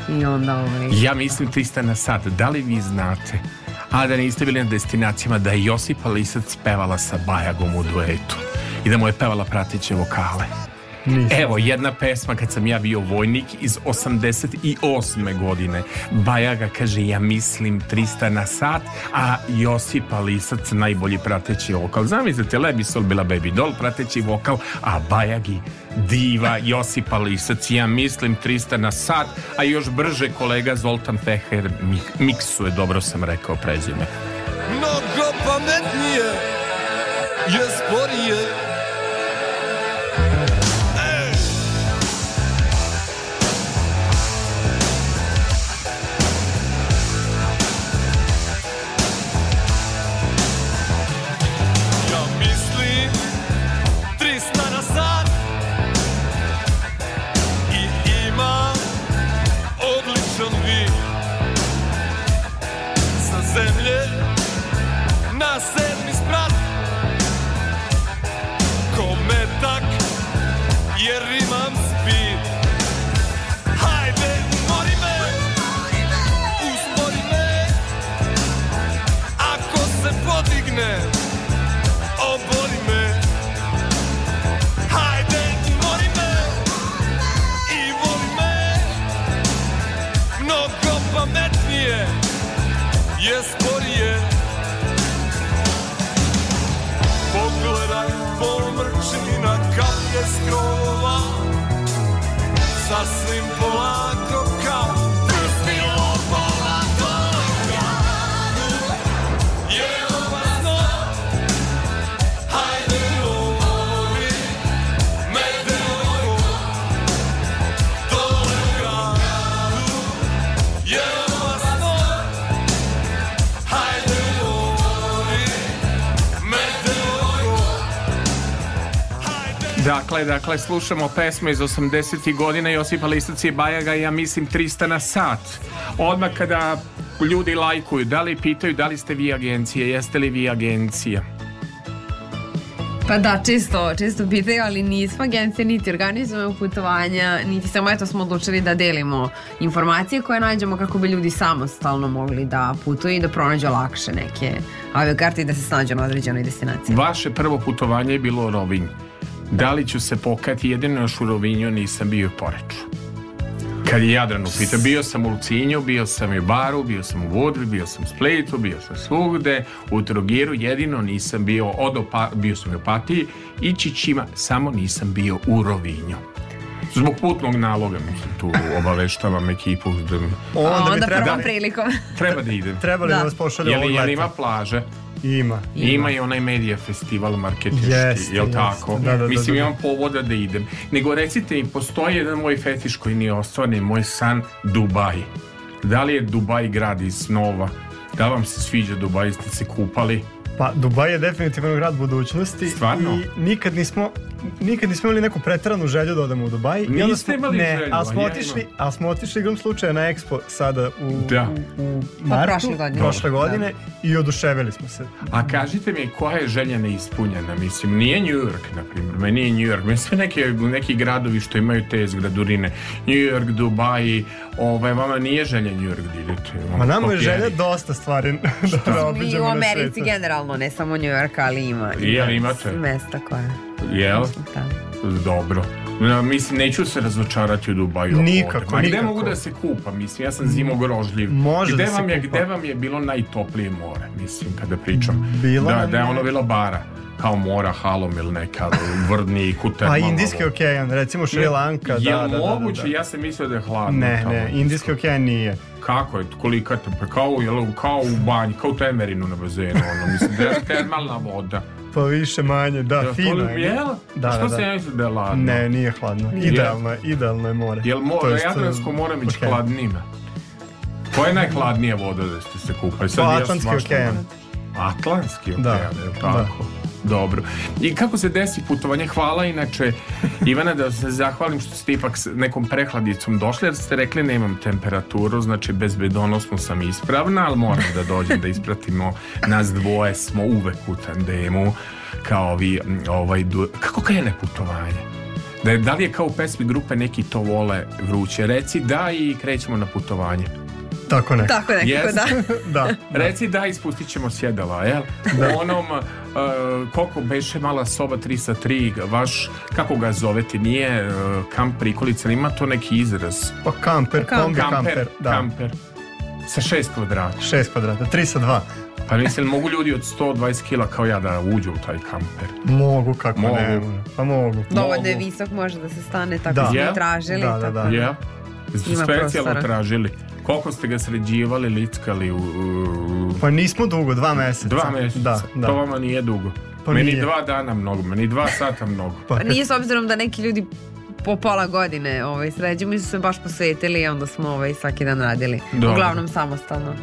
I onda ovaj... Ja mislim 300 na sat. Da li vi znate a da niste bili na destinacijama da je Josipa Lisac pevala sa Bajagom u duetu i da mu je pevala prateće vokale. Nisam. Evo jedna pesma kad sam ja bio vojnik iz 88. godine. Bajaga kaže ja mislim 300 na sat, a Josipa Lisac najbolji prateći vokal. Zamislite, Lebisol bila baby doll, prateći vokal, a Bajagi diva Josipa Lisac ja mislim 300 na sat, a još brže kolega Zoltan Feher miksuje, dobro sam rekao prezime. Mnogo pametnije je spod bez krova Sasvim polako Dakle, dakle, slušamo pesmu iz 80. godina Josipa Listac i Bajaga, ja mislim 300 na sat. Odmah kada ljudi lajkuju, da li pitaju da li ste vi agencija, jeste li vi agencija? Pa da, čisto, čisto pitaju, ali nismo agencije, niti organizujemo putovanja, niti samo eto smo odlučili da delimo informacije koje nađemo kako bi ljudi samostalno mogli da putuju i da pronađu lakše neke aviokarte i da se snađu na određenoj destinaciji. Vaše prvo putovanje je bilo Rovinj da li ću se pokati, jedino još u Rovinju nisam bio u Poreču. Kad je Jadran upitao bio sam u Lucinju, bio sam i u Baru, bio sam u Vodri, bio sam u Splitu, bio sam svugde, u Trogiru, jedino nisam bio, od opa, bio sam i u Opatiji i Čićima, samo nisam bio u Rovinju. Zbog putnog naloga, mislim, tu obaveštavam ekipu. Da... Onda, onda prvom prilikom. Treba da idem. Treba li da, da vas pošalje ovog leta? Jer ima plaže. Ima. Ima, ima i onaj medija festival marketinški, je jel yes. tako? Da, da, da, Mislim, da, da. imam povoda da idem. Nego recite mi, postoji jedan moj fetiš koji nije ostvaren, moj san Dubaj. Da li je Dubaj grad iz snova? Da vam se sviđa Dubaj, ste se kupali? Pa Dubaj je definitivno grad budućnosti Stvarno? i nikad nismo nikad nismo imali neku pretranu želju da odemo u Dubaj. Niste onda smo, imali ne, želju. Ali smo, pa otišli, ali smo otišli igrom slučaja na Expo sada u, da. u, u pa martu, prošle godine, prošle da. godine da. i oduševili smo se. A kažite mi koja je želja neispunjena? Mislim, nije New York, na primjer. Meni je New York. Mislim, sve neki, neki gradovi što imaju te zgradurine. New York, Dubaj, ovaj, vama nije želja New York da idete. Ma nama je želja dosta stvari da, da obiđemo na svetu. Mi u Americi generalno, ne samo New York, ali ima. I, ima imate? Mesta koja. Jel? Da. Dobro. Ja, mislim, neću se razočarati u Dubaju. Nikako, Ma, nikako. Gde mogu da se kupam? Mislim, ja sam zimogorožljiv. Može gde da vam je, kupa. Gde vam je bilo najtoplije more, mislim, kada pričam? Bilo da, da je ono bilo bara kao mora halom ili neka vrdni kuter. Pa indijski okean, recimo Šri Lanka. Je, da, je da, da, da, da, moguće, da, da, ja sam mislio da je hladno. Ne, tamo, ne, indijski okean nije. Kako je, kolika te, pa kao, kao u banji, kao u Temerinu na bazenu, ono, mislim, termalna voda. Pa više manje, da, ja, fino je. Jel? Da, što da, da. se ja da je ladno? Ne, nije hladno. Idealno, je. idealno je more. Jel mo, je Jadransko more među okay. hladnime? Koja je najhladnija voda da ste se kupali? Sad pa, Atlantski okean. Atlantski da. okean, da. je tako? dobro. I kako se desi putovanje? Hvala inače Ivana da se zahvalim što ste ipak s nekom prehladicom došli jer ste rekli nemam temperaturu, znači bezbedonosno sam ispravna, ali moram da dođem da ispratimo. Nas dvoje smo uvek u tandemu kao vi ovaj, kako krene putovanje? Da, je, da li je kao u pesmi grupe neki to vole vruće? Reci da i krećemo na putovanje. Tako nekako. Tako nekako, yes. Da. da. da. Reci da, ispustit ćemo sjedala, jel? Da. U onom, uh, koliko beše mala soba 3 sa 3, vaš, kako ga zovete, nije uh, e, kamp prikolica, ima to neki izraz? Pa kamper, kombi kamper. Kamper, da. kamper. Sa 6 kvadrata. 6 kvadrata, 3 sa 2. Pa mislim, mogu ljudi od 120 kila kao ja da uđu u taj kamper? Mogu, kako mogu. ne. Pa mogu. Dovoljno je visok, može da se stane, tako da. smo yeah. tražili. Da, da, da. Tako. Yeah. Da specijalno tražili. Koliko ste ga sređivali, lickali u, u... Pa nismo dugo, dva meseca. Dva meseca, da, da. to vama nije dugo. Pa meni nije. dva dana mnogo, meni dva sata mnogo. pa, pa nije s obzirom da neki ljudi po pola godine ovaj, sređu, mi su se baš posvetili i onda smo ovaj, svaki dan radili. Dobre. Uglavnom samostalno.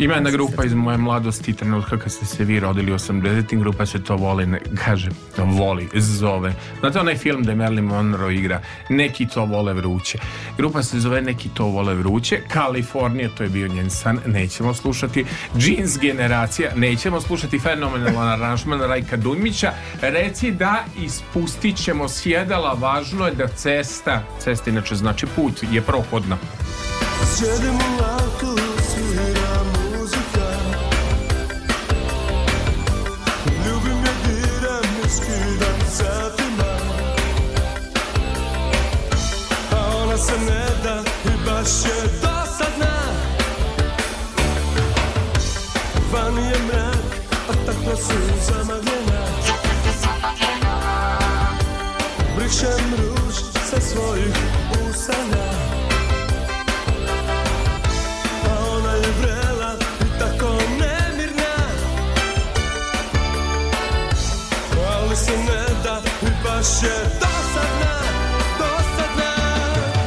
Ima jedna grupa iz moje mladosti trenutka kad ste se vi rodili u 80-im, grupa se to voli, ne, kaže, to voli, zove. Znate onaj film da Marilyn Monroe igra, neki to vole vruće. Grupa se zove neki to vole vruće, Kalifornija, to je bio njen san, nećemo slušati. Jeans generacija, nećemo slušati fenomenalan aranžman Rajka Dunmića. Reci da ispustit ćemo sjedala, važno je da cesta, cesta inače znači put, je prohodna. Sjedemo lako Eskiden sevdiler A ona se ne da i baš dosadna Van je mrak, a tako su zamagljena Brišem ruž sa svojih usana više dosadna, dosadna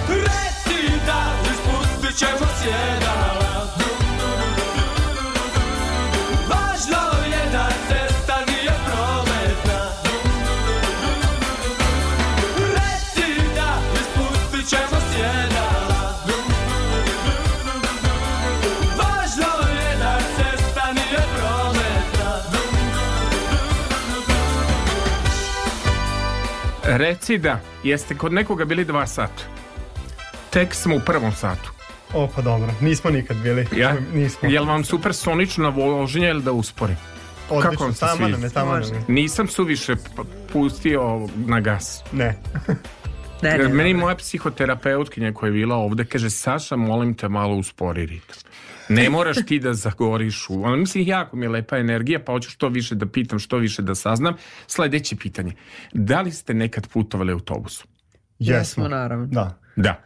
Reci da, ispustit ćemo sjeć Reci da, jeste kod nekoga bili dva sata. Tek smo u prvom satu. O, pa dobro, nismo nikad bili. Ja? Nismo. Jel vam super sonično vožnje ili da usporim? Odlično, Kako vam se tamo nam je, tamo nam je. Nisam suviše pustio na gas. Ne. ne, ne Meni ne, moja psihoterapeutkinja koja je bila ovde kaže Saša, molim te malo uspori ritam. Ne moraš ti da zagoriš u... Ono, mislim, jako mi je lepa energija, pa hoću što više da pitam, što više da saznam. Sledeće pitanje. Da li ste nekad putovali autobusom? Jesmo, naravno. Da. Da.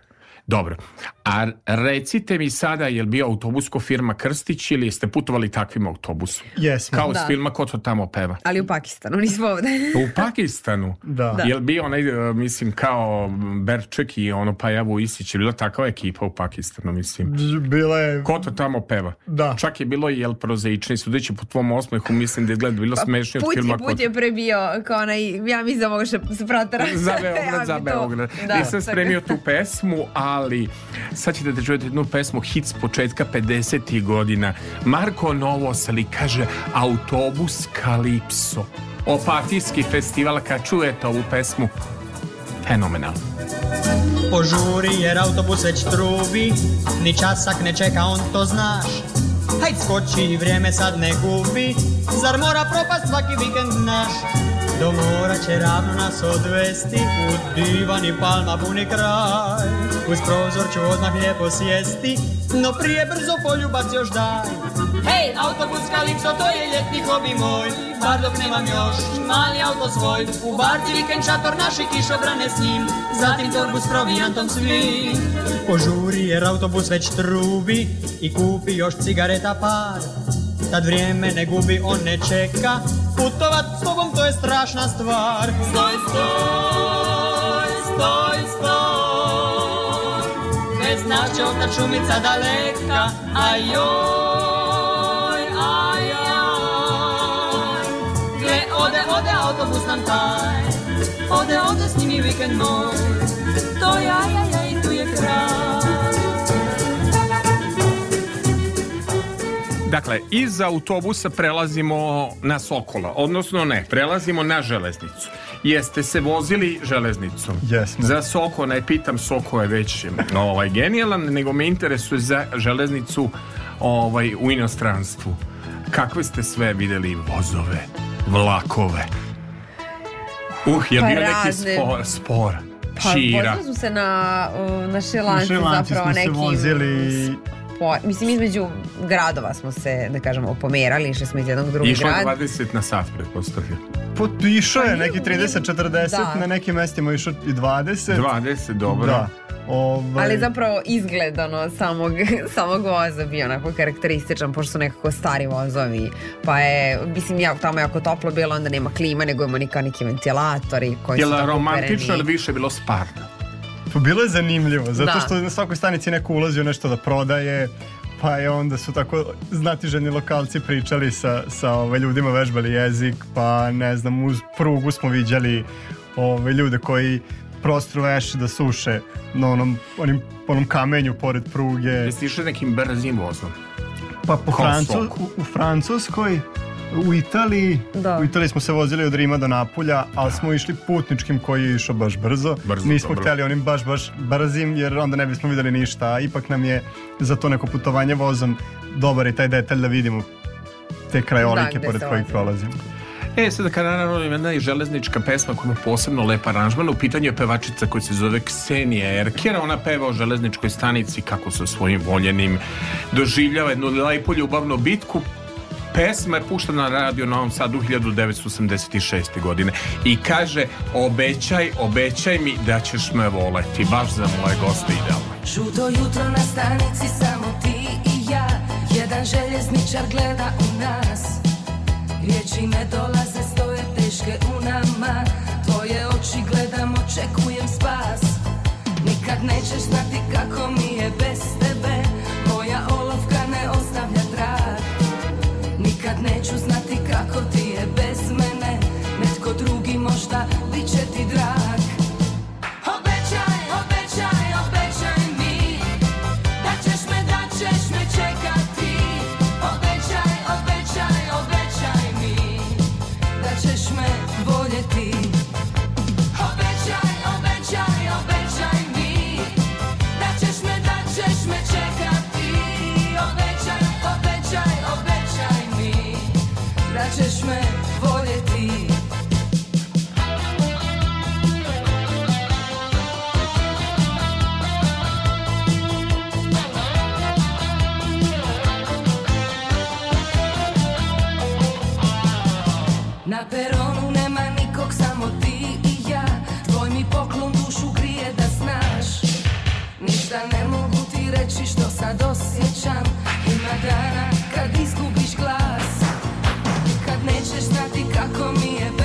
Dobro. A recite mi sada, je li bio autobus firma Krstić ili ste putovali takvim autobusom? Jesmo. Kao da. s filma ko to tamo peva. Ali u Pakistanu, nismo ovde. u Pakistanu? Da. da. Je li bio onaj, e, mislim, kao Berček i ono Pajavu Isić, je bila takva ekipa u Pakistanu, mislim. Bila je... Ko to tamo peva? Da. Čak je bilo, jel, prozaični, sudeći po tvom osmehu, mislim da je gledalo, bilo pa, smešnije od filma. Put, put je prebio, kao onaj, ja mislim da mogu se protara. Za Beograd, za Beograd. Da. Nisam spremio da. tu pesmu, a ali sad ćete da čujete jednu pesmu hit s početka 50. godina. Marko Novo kaže autobus Kalipso. Opatijski festival kad čujete ovu pesmu Fenomenal Požuri jer autobus već trubi, ni časak ne čeka, on to znaš. Hajde skoči, vrijeme sad ne gubi, zar mora propast svaki vikend naš? Do mora će ravno nas odvesti U divan i palma puni kraj Uz prozor ću odmah lijepo sjesti No prije brzo poljubac još daj Hej, autobus Kalipso, to je ljetni hobi moj Bar dok nemam još mali auto svoj U barci vikend šator naši kišobrane s njim Zatim torbu s provijantom svim Požuri jer autobus već trubi I kupi još cigareta par Kad vrijeme ne gubi, on ne čeka Putovat s tobom, to je strašna stvar Stoj, stoj, stoj, stoj Ne znači ta šumica daleka Ajoj, ajaj Gle, ode, ode, autobus nam taj Ode, ode s njim i vikend moj To je ajaj, tu je kraj Dakle, iz autobusa prelazimo na Sokola, odnosno ne, prelazimo na železnicu. Jeste se vozili železnicom? Jesmo. Za Soko, ne pitam, Soko je već ovaj, genijalan, nego me interesuje za železnicu ovaj, u inostranstvu. Kakve ste sve videli vozove, vlakove? Uh, je pa bio neki spor, spor pa, šira. Pa, se na, na Šelanci zapravo nekim... se vozili po, mislim između gradova smo se, da kažemo, pomerali, išli smo iz jednog drugog Išlo grada. Išlo 20 na sat, pretpostavljam. Pa išao je pa neki 30-40, da. na nekim mestima išao i 20. 20, dobro. Da. Ovaj... Ali zapravo izgled ono, samog, samog voza bio onako karakterističan, pošto su nekako stari vozovi. Pa je, mislim, ja, tamo je jako toplo bilo, onda nema klima, nego ima nikad neki ventilatori. Koji Jel su romantično ili više bilo sparno? Pa bilo je zanimljivo, zato da. što na svakoj stanici neko ulazio nešto da prodaje, pa je onda su tako znatiženi lokalci pričali sa, sa ove, ovaj, ljudima, vežbali jezik, pa ne znam, uz prugu smo viđali ove, ovaj, ljude koji prostru veše da suše na onom, onim, onom kamenju pored pruge. Jeste išli nekim brzim vozom? Pa po Francu, u, u Francuskoj u Italiji. Da. U Italiji smo se vozili od Rima do Napulja, ali smo išli putničkim koji je išao baš brzo. brzo Nismo dobro. htjeli onim baš baš brzim jer onda ne bismo videli ništa. Ipak nam je za to neko putovanje vozom dobar i taj detalj da vidimo te krajolike da, pored kojih prolazimo. E, sada kada naravno jedna železnička pesma koja ima posebno lepa aranžmana, u pitanju je pevačica koja se zove Ksenija Erkera, ona peva o železničkoj stanici kako sa svojim voljenim doživljava jednu lepu ljubavnu bitku, pesma je puštena na radio Novom Sadu 1986. godine i kaže obećaj, obećaj mi da ćeš me voleti, baš za moje goste idealno. Žuto jutro na stanici samo ti i ja, jedan željezničar gleda u nas. Riječi ne dolaze, stoje teške u nama, tvoje oči gledam, očekujem spas. Nikad nećeš znati kako mi je bez tebe, neću znati kako ti je bez mene Netko drugi možda bit će ti drugi sad osjećam Ima dana kad izgubiš glas Kad nećeš znati kako mi je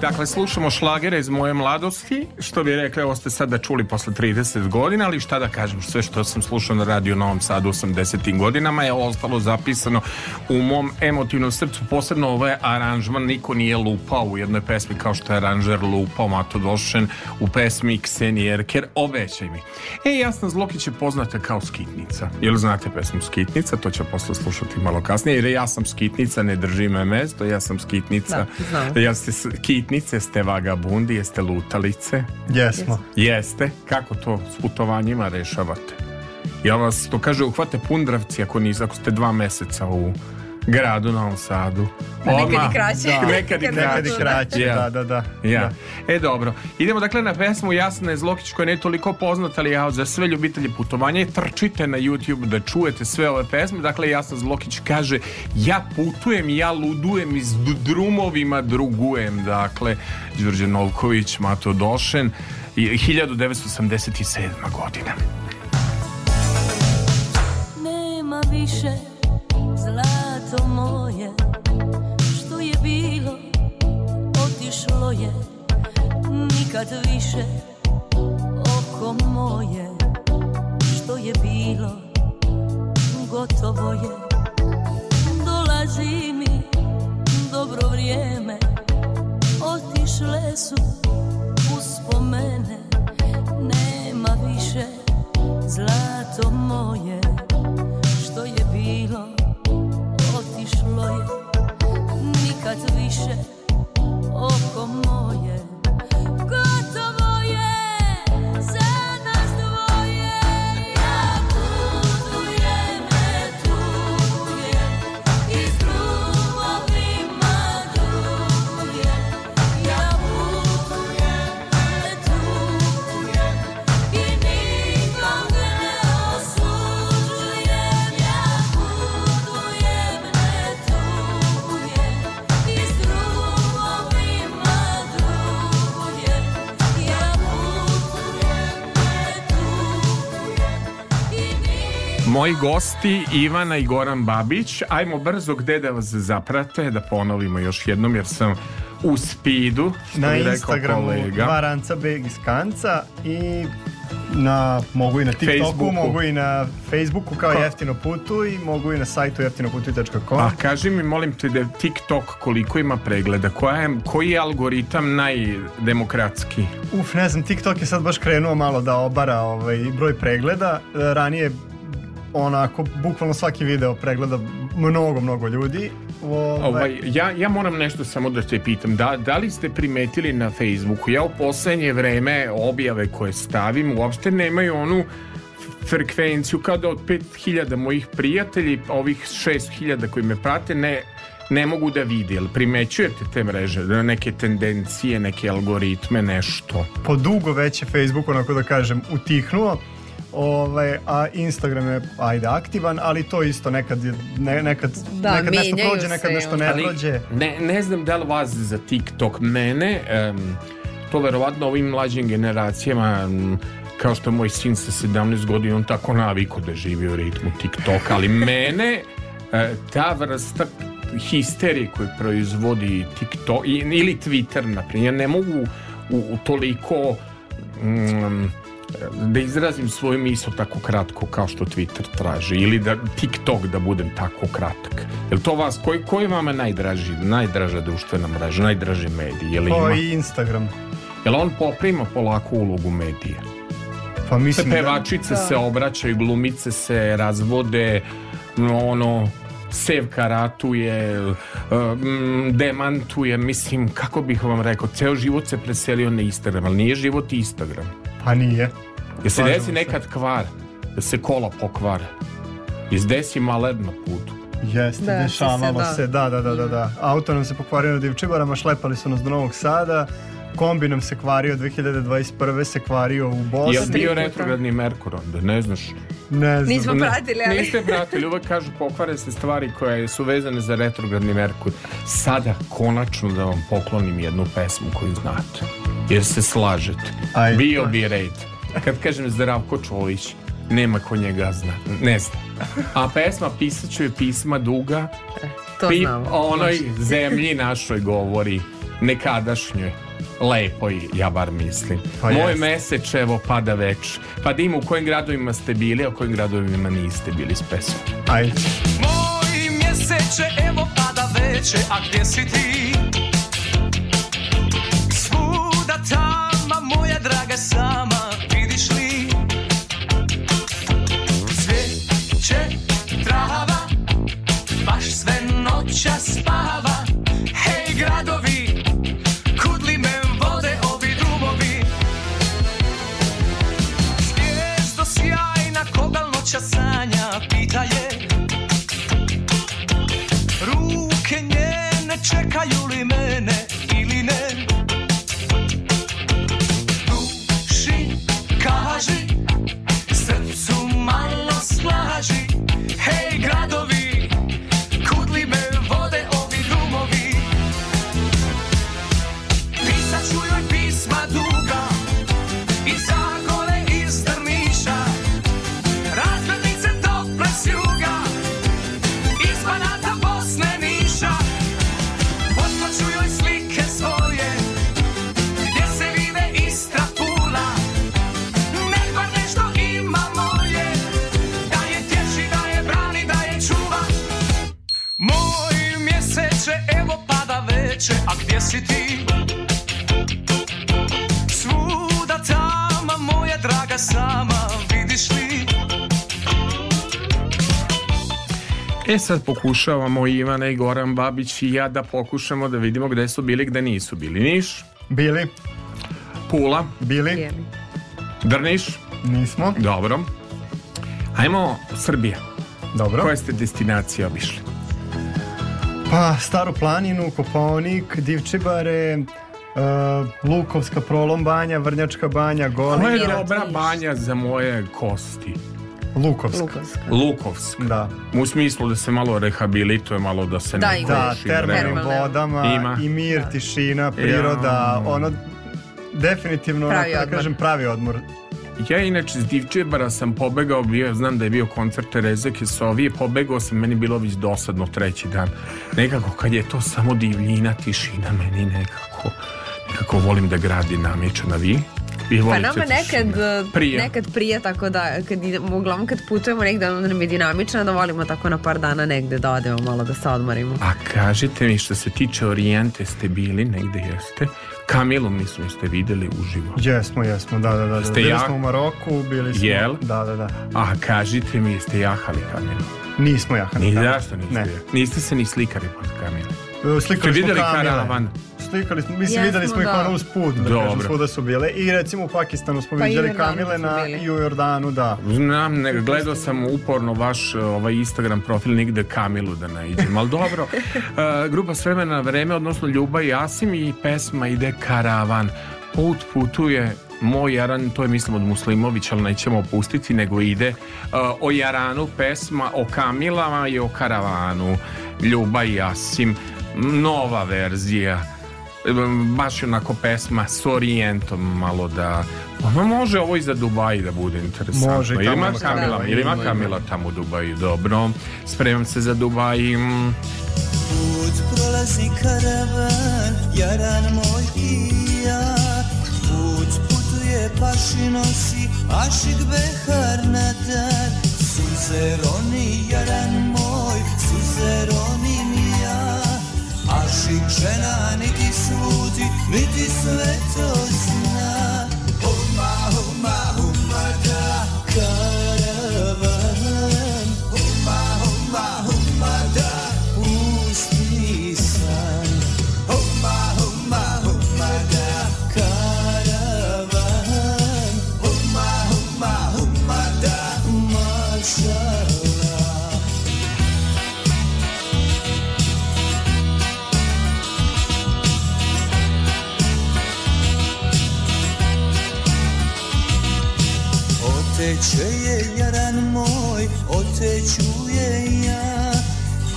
Dakle, slušamo šlagere iz moje mladosti, što bi rekli, ovo ste sada čuli posle 30 godina, ali šta da kažem, sve što sam slušao na radiju Novom Sadu u 80. godinama je ostalo zapisano u mom emotivnom srcu, posebno ovaj aranžman niko nije lupao u jednoj pesmi kao što je aranžer lupao Mato Došen u pesmi Kseni Jerker, obećaj mi. E, Jasna Zlokić je poznata kao Skitnica. Jel znate pesmu Skitnica? To će posle slušati malo kasnije, jer ja sam Skitnica, ne drži me mesto, ja sam Skitnica, da, ja ste Skitnica sitnice, ste vagabundi, jeste lutalice? Jesmo. Jeste. Kako to s putovanjima rešavate? Ja vas, to kaže, uhvate pundravci ako, nis, ako ste dva meseca u gradu Novom Sadu. Pa nekad Odmah, da. i kraće. Da. Nekad i kraće. kraće, yeah. da, da, da. Ja. Da. E dobro, idemo dakle na pesmu Jasna je Zlokić koja ne toliko poznata, ali ja za sve ljubitelje putovanja trčite na YouTube da čujete sve ove pesme. Dakle, Jasna Zlokić kaže ja putujem, ja ludujem iz drumovima drugujem. Dakle, Đorđe Novković, Mato Došen, 1987. godina. Nema više srce moje Što je bilo, otišlo je Nikad više oko moje Što je bilo, gotovo je Dolazi mi dobro vrijeme Otišle su uspomene Nema više zlato moje Što je bilo išlo je nikad više oko moje Moji gosti Ivana i Goran Babić Ajmo brzo gde da vas zaprate Da ponovimo još jednom jer sam u spidu Na Instagramu kolega. Varanca Begiskanca I na, mogu i na TikToku, Facebooku. mogu i na Facebooku kao Ko? Jeftino putu i mogu i na sajtu jeftinoputu.com. A kaži mi, molim te, da TikTok koliko ima pregleda? Koja je, koji je algoritam najdemokratski? Uf, ne znam, TikTok je sad baš krenuo malo da obara ovaj, broj pregleda. E, ranije onako, bukvalno svaki video pregleda mnogo, mnogo ljudi. Ove... Ovaj, ovaj, ja, ja moram nešto samo da te pitam. Da, da li ste primetili na Facebooku? Ja u poslednje vreme objave koje stavim uopšte nemaju onu frekvenciju kada od 5000 mojih prijatelji, ovih 6000 koji me prate, ne, ne mogu da vide. Jel primećujete te mreže, da neke tendencije, neke algoritme, nešto? Po dugo već je Facebook, onako da kažem, utihnuo Ovaj, a Instagram je ajde aktivan, ali to isto nekad ne, nekad, da, nekad nešto prođe, nekad nešto ne ali, prođe. Ne, ne znam da li vas za TikTok mene, um, to verovatno ovim mlađim generacijama um, kao što je moj sin sa 17 godina, on tako naviko da živi u ritmu TikToka, ali mene e, ta vrsta histerije koju proizvodi TikTok ili Twitter, naprimjer, ja ne mogu u, u toliko um, da izrazim svoju misl tako kratko kao što Twitter traži ili da TikTok da budem tako kratak. Jel to vas, koji, koji vam je najdraži, najdraža društvena mreža, najdraži medij? Jel pa ima? i Instagram. Jel on poprima polako ulogu medija? Pa mislim da- Pevačice da... se obraćaju, glumice se razvode, no ono, Sevka ratuje, um, eh, mm, demantuje, mislim, kako bih vam rekao, ceo život se preselio na Instagram, ali nije život Instagram. Pa nije. Jer se desi nekad kvar, da se kola pokvare. Izdesi led na putu. Jeste, da, dešavalo se, da. se, da, da, da, da. Auto nam se pokvario na Divčibarama, šlepali su nas do Novog Sada, kombi nam se kvario 2021. se kvario u Bosni. Jel bio retrogradni Merkur onda, ne znaš? Ne znam. Nismo pratili, ali... Niste pratili, uvek kažu pokvare se stvari koje su vezane za retrogradni Merkur. Sada, konačno da vam poklonim jednu pesmu koju znate jer se slažete. Ajde. Bio bi red. Kad kažem Zdravko Čolić, nema ko njega zna. Ne zna. A pesma pisat ću je pisma duga. E, to Pip, o onoj zemlji našoj govori, nekadašnjoj. Lepo ja bar mislim. Pa Moj jest. mesec evo pada već. Pa dim u kojim gradovima ste bili, a u kojim gradovima niste bili s pesmom. Ajde. Moj mjeseče evo pada veće, a gdje si ti? like a sun. E sad pokušavamo Ivana i Goran Babić i ja da pokušamo da vidimo gde su bili, gde nisu bili. Niš? Bili. Pula? Bili. bili. Drniš? Nismo. Dobro. Hajmo Srbija. Dobro. Koje ste destinacije obišli? Pa, Staru planinu, Kopaonik, Divčibare, uh, Lukovska prolombanja, Vrnjačka banja, Goli. Ovo je dobra banja za moje kosti. Lukovsk. Lukovsk. Lukovsk. Da. U smislu da se malo rehabilituje, malo da se da, ne Da, termalnim vodama ima. i mir, da. tišina, priroda, ja. ono definitivno, pravi ono, da kažem, pravi odmor. Ja inače iz Divčebara sam pobegao, bio, znam da je bio koncert Tereze Kesovije, pobegao sam, meni bilo već dosadno treći dan. Nekako kad je to samo divljina, tišina, meni nekako, nekako volim da gradi dinamičan, vi? Pa nama nekad, prije. nekad prije tako da, kad idemo, uglavnom kad putujemo negdje onda nam je dinamično da volimo tako na par dana negde da odemo malo da se odmorimo. A kažite mi što se tiče Orijente ste bili, negde jeste, Kamilu mislim ste videli uživo. Jesmo, jesmo, da, da, da. Ste bili jak... smo u Maroku, bili smo. Jel? Da, da, da. A kažite mi jeste jahali Kamilu? Nismo jahali. Ni da. zašto niste? Ne. Niste se ni slikali pod Kamilu. E, slikali Ste smo vidjeli kamile. karavan? slikali smo, mislim, Jesmo, videli smo ih da. ono uz put, da Dobro. kažem, svuda su bile. I recimo u Pakistanu smo Pa i viđali Jordanu i u Jordanu, da. Znam, ne, gledao sam uporno vaš e, ovaj Instagram profil nigde Kamilu da naiđem, ali dobro. E, grupa s vremena na vreme, odnosno Ljuba i Asim i pesma ide Karavan. Put putuje moj Jaran, to je mislim od Muslimović, ali nećemo opustiti, nego ide e, o Jaranu pesma, o Kamilama i o Karavanu. Ljuba i Asim, nova verzija. E, baš onako pesma s orijentom malo da pa može ovo i za Dubaji da bude interesantno. Može, ili ima Kamila, da, ili ima Kamila tamo u Dubaji, dobro. Spremam se za Dubaji. Put prolazi karavan, jaran moj i ja. Put putuje paši nosi, ašik behar na dan. Suze roni, jaran moj, suze roni naših žena niti sudi, niti sve to zna. Huma, huma, huma, da, kao Oteče je jaran moj, oteću je ja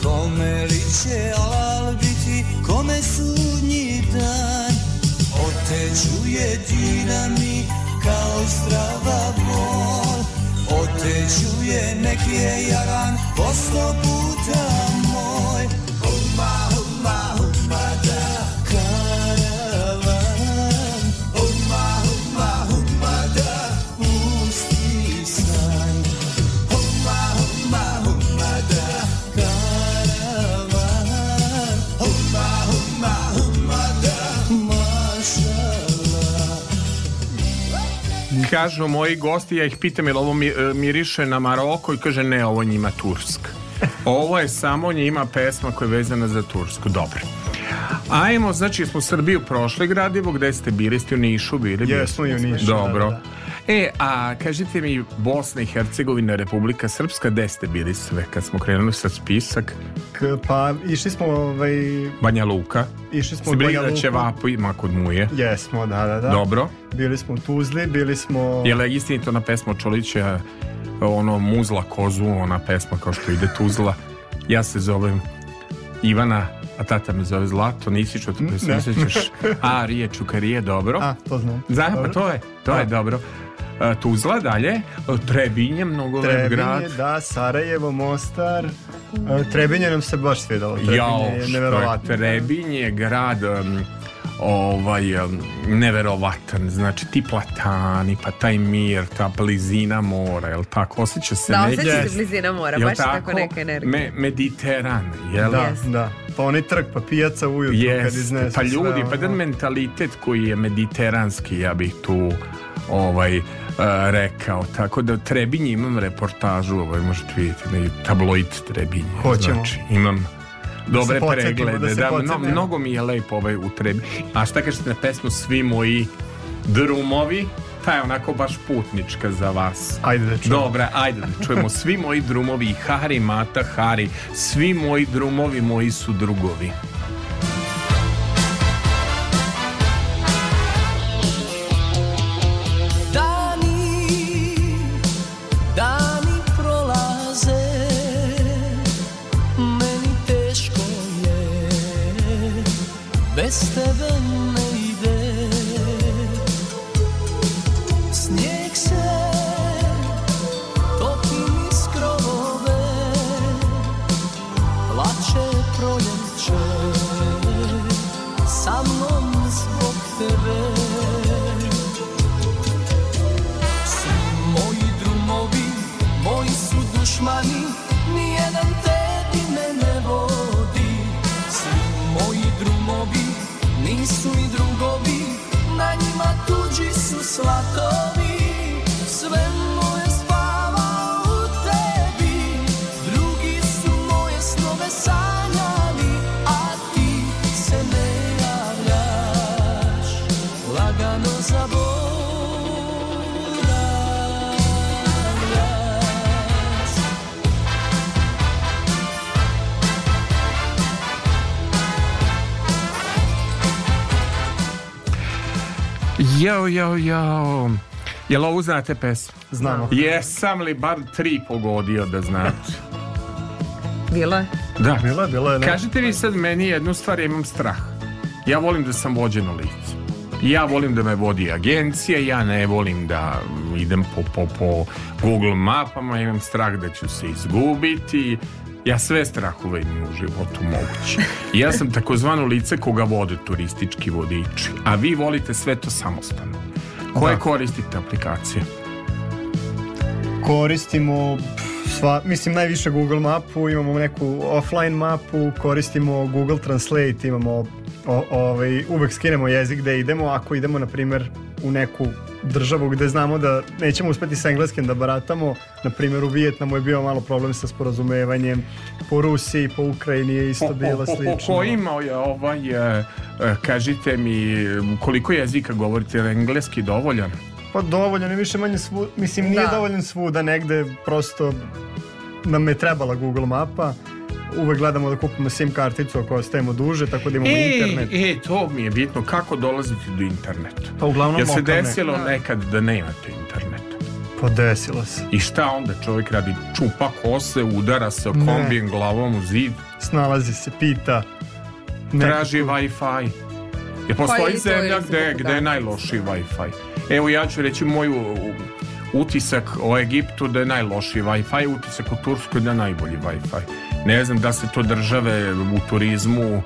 Kome li će al biti, kome sudnji dan Oteću je dinami kao strava bol Oteću je nek je jaran po sto puta kažu moji gosti, ja ih pitam jel ovo mi, e, miriše na Maroko i kaže ne, ovo njima Tursk. Ovo je samo njima pesma koja je vezana za Tursku. Dobro. Ajmo, znači smo u Srbiju prošli gradivo, gde ste bili, ste u Nišu bili? Jesmo i u Nišu. Da, Dobro. Da, da. E, a kažite mi, Bosna i Hercegovina, Republika Srpska, gde ste bili sve kad smo krenuli sa spisak? K, pa, išli smo... Ovaj... Banja Luka. Išli smo Ste bili na ima kod Muje. Jesmo, da, da, da. Dobro. Bili smo u Tuzli, bili smo... Je li istinito na pesmu Čolića, ono, Muzla kozu, ona pesma kao što ide Tuzla. Ja se zovem Ivana a tata me zove Zlato, nisi čuo, te se A, Rije Čukarije, dobro. A, to znam. Znam, pa to je, to da. je dobro. E, Tuzla dalje, e, Trebinje, mnogo lep grad. Trebinje, da, Sarajevo, Mostar. E, Trebinje nam se baš svidalo. Trebinje Jao, je neverovatno. Trebinje, grad ovaj neverovatan znači ti platani pa taj mir ta blizina mora jel tako osjeća se da, negdje da blizina mora baš tako, tako neka energija me, mediteran jel da, da pa onaj trg pa pijaca ujutro yes. kad iznesu pa ljudi sve, pa den mentalitet koji je mediteranski ja bih tu ovaj e, rekao. Tako da Trebinje imam reportažu, ovaj možete vidjeti na tabloid Trebinje. Hoćemo. Znači, imam dobre da preglede. Da, da mno, mnogo mi je lepo ovaj u Trebinje. A šta kažete na pesmu Svi moji drumovi? Ta je onako baš putnička za vas. Ajde da čujemo. Dobra, ajde da čujemo. Svi moji drumovi, Hari Mata, Hari, svi moji drumovi, moji su drugovi. jao, jao. Jel ovo znate pesmu? Znamo. Da. Jesam li bar tri pogodio da znate? Bila je. Da. Bila, bila je. Ne? Da. Kažete vi sad meni jednu stvar, ja imam strah. Ja volim da sam vođeno lice. Ja volim da me vodi agencija, ja ne volim da idem po, po, po Google mapama, imam strah da ću se izgubiti. Ja sve strahove imam u životu moguće. Ja sam takozvano lice koga vode turistički vodiči, a vi volite sve to samostalno. Koje da. koristite aplikacije? Koristimo sva, mislim najviše Google mapu, imamo neku offline mapu, koristimo Google Translate, imamo ovaj, uvek skinemo jezik gde idemo, ako idemo na primer u neku državu gde znamo da nećemo uspeti sa engleskim da baratamo. Na primjer, u Vijetnamu je bio malo problem sa sporazumevanjem, po Rusiji, po Ukrajini je isto bilo slično. Po kojima je ovaj, e, e, kažite mi, koliko jezika govorite, je engleski dovoljan? Pa dovoljan je više manje svuda, mislim nije da. dovoljan svuda negde, prosto nam je trebala Google mapa uvek gledamo da kupimo SIM karticu ako ostajemo duže, tako da imamo e, internet. E, to mi je bitno, kako dolaziti do interneta. Pa uglavnom Jel se desilo ne. Da. nekad da nemate internet? Pa desilo se. I šta onda čovjek radi? Čupa kose, udara se o kombijen glavom u zid? Snalazi se, pita. Traži Wi-Fi. Jer pa postoji pa zemlja gde, gde je najlošiji Wi-Fi. Evo ja ću reći moju utisak o Egiptu da je najlošiji Wi-Fi, utisak o Turskoj da je najbolji Wi-Fi ne znam da se to države u turizmu e,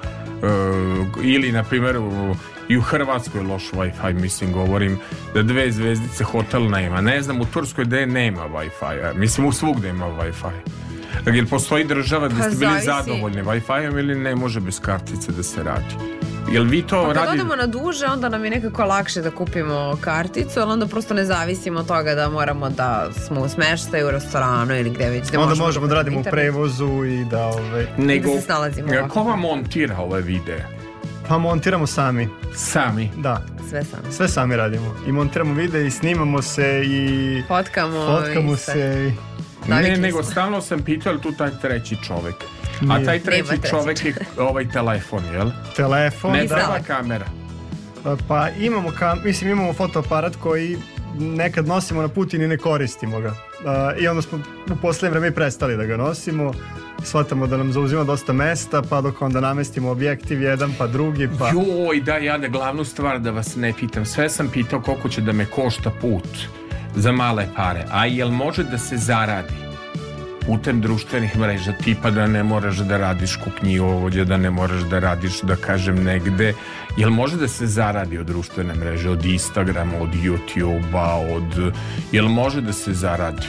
ili na primjer i u Hrvatskoj loš Wi-Fi mislim govorim da dve zvezdice hotel nema ne znam u Turskoj da nema Wi-Fi mislim u svugde ima Wi-Fi jer postoji država da ste bili zadovoljni wi fi ili ne može bez kartice da se radi Jel vi to pa kad odemo na duže, onda nam je nekako lakše da kupimo karticu, ali onda prosto ne zavisimo od toga da moramo da smo u smeštaju, u restoranu ili gde već. Ne da onda možemo, možemo da radimo u prevozu i da, ove... Ovaj, nego, I da se snalazimo. E, ko vam montira ove videe? Pa montiramo sami. Sami? Da. Sve sami. Sve sami radimo. I montiramo videe i snimamo se i... Fotkamo. Fotkamo i se. se i... Ne, nego stalno sam pitao tu taj treći čovek. A taj treći Nema čovjek je ovaj telefon, jel? Telefon. Ne da. treba kamera. Pa imamo, kam, mislim, imamo fotoaparat koji nekad nosimo na put i ne koristimo ga. I onda smo u poslednje vreme prestali da ga nosimo. Svatamo da nam zauzima dosta mesta, pa dok onda namestimo objektiv jedan, pa drugi, pa... Joj, da, ja da glavnu stvar da vas ne pitam. Sve sam pitao koliko će da me košta put za male pare. A jel može da se zaradi? putem društvenih mreža tipa da ne moraš da radiš ku knjigovođa, da ne moraš da radiš da kažem negde, jel može da se zaradi od društvene mreže, od Instagrama, od YouTube-a, od jel može da se zaradi?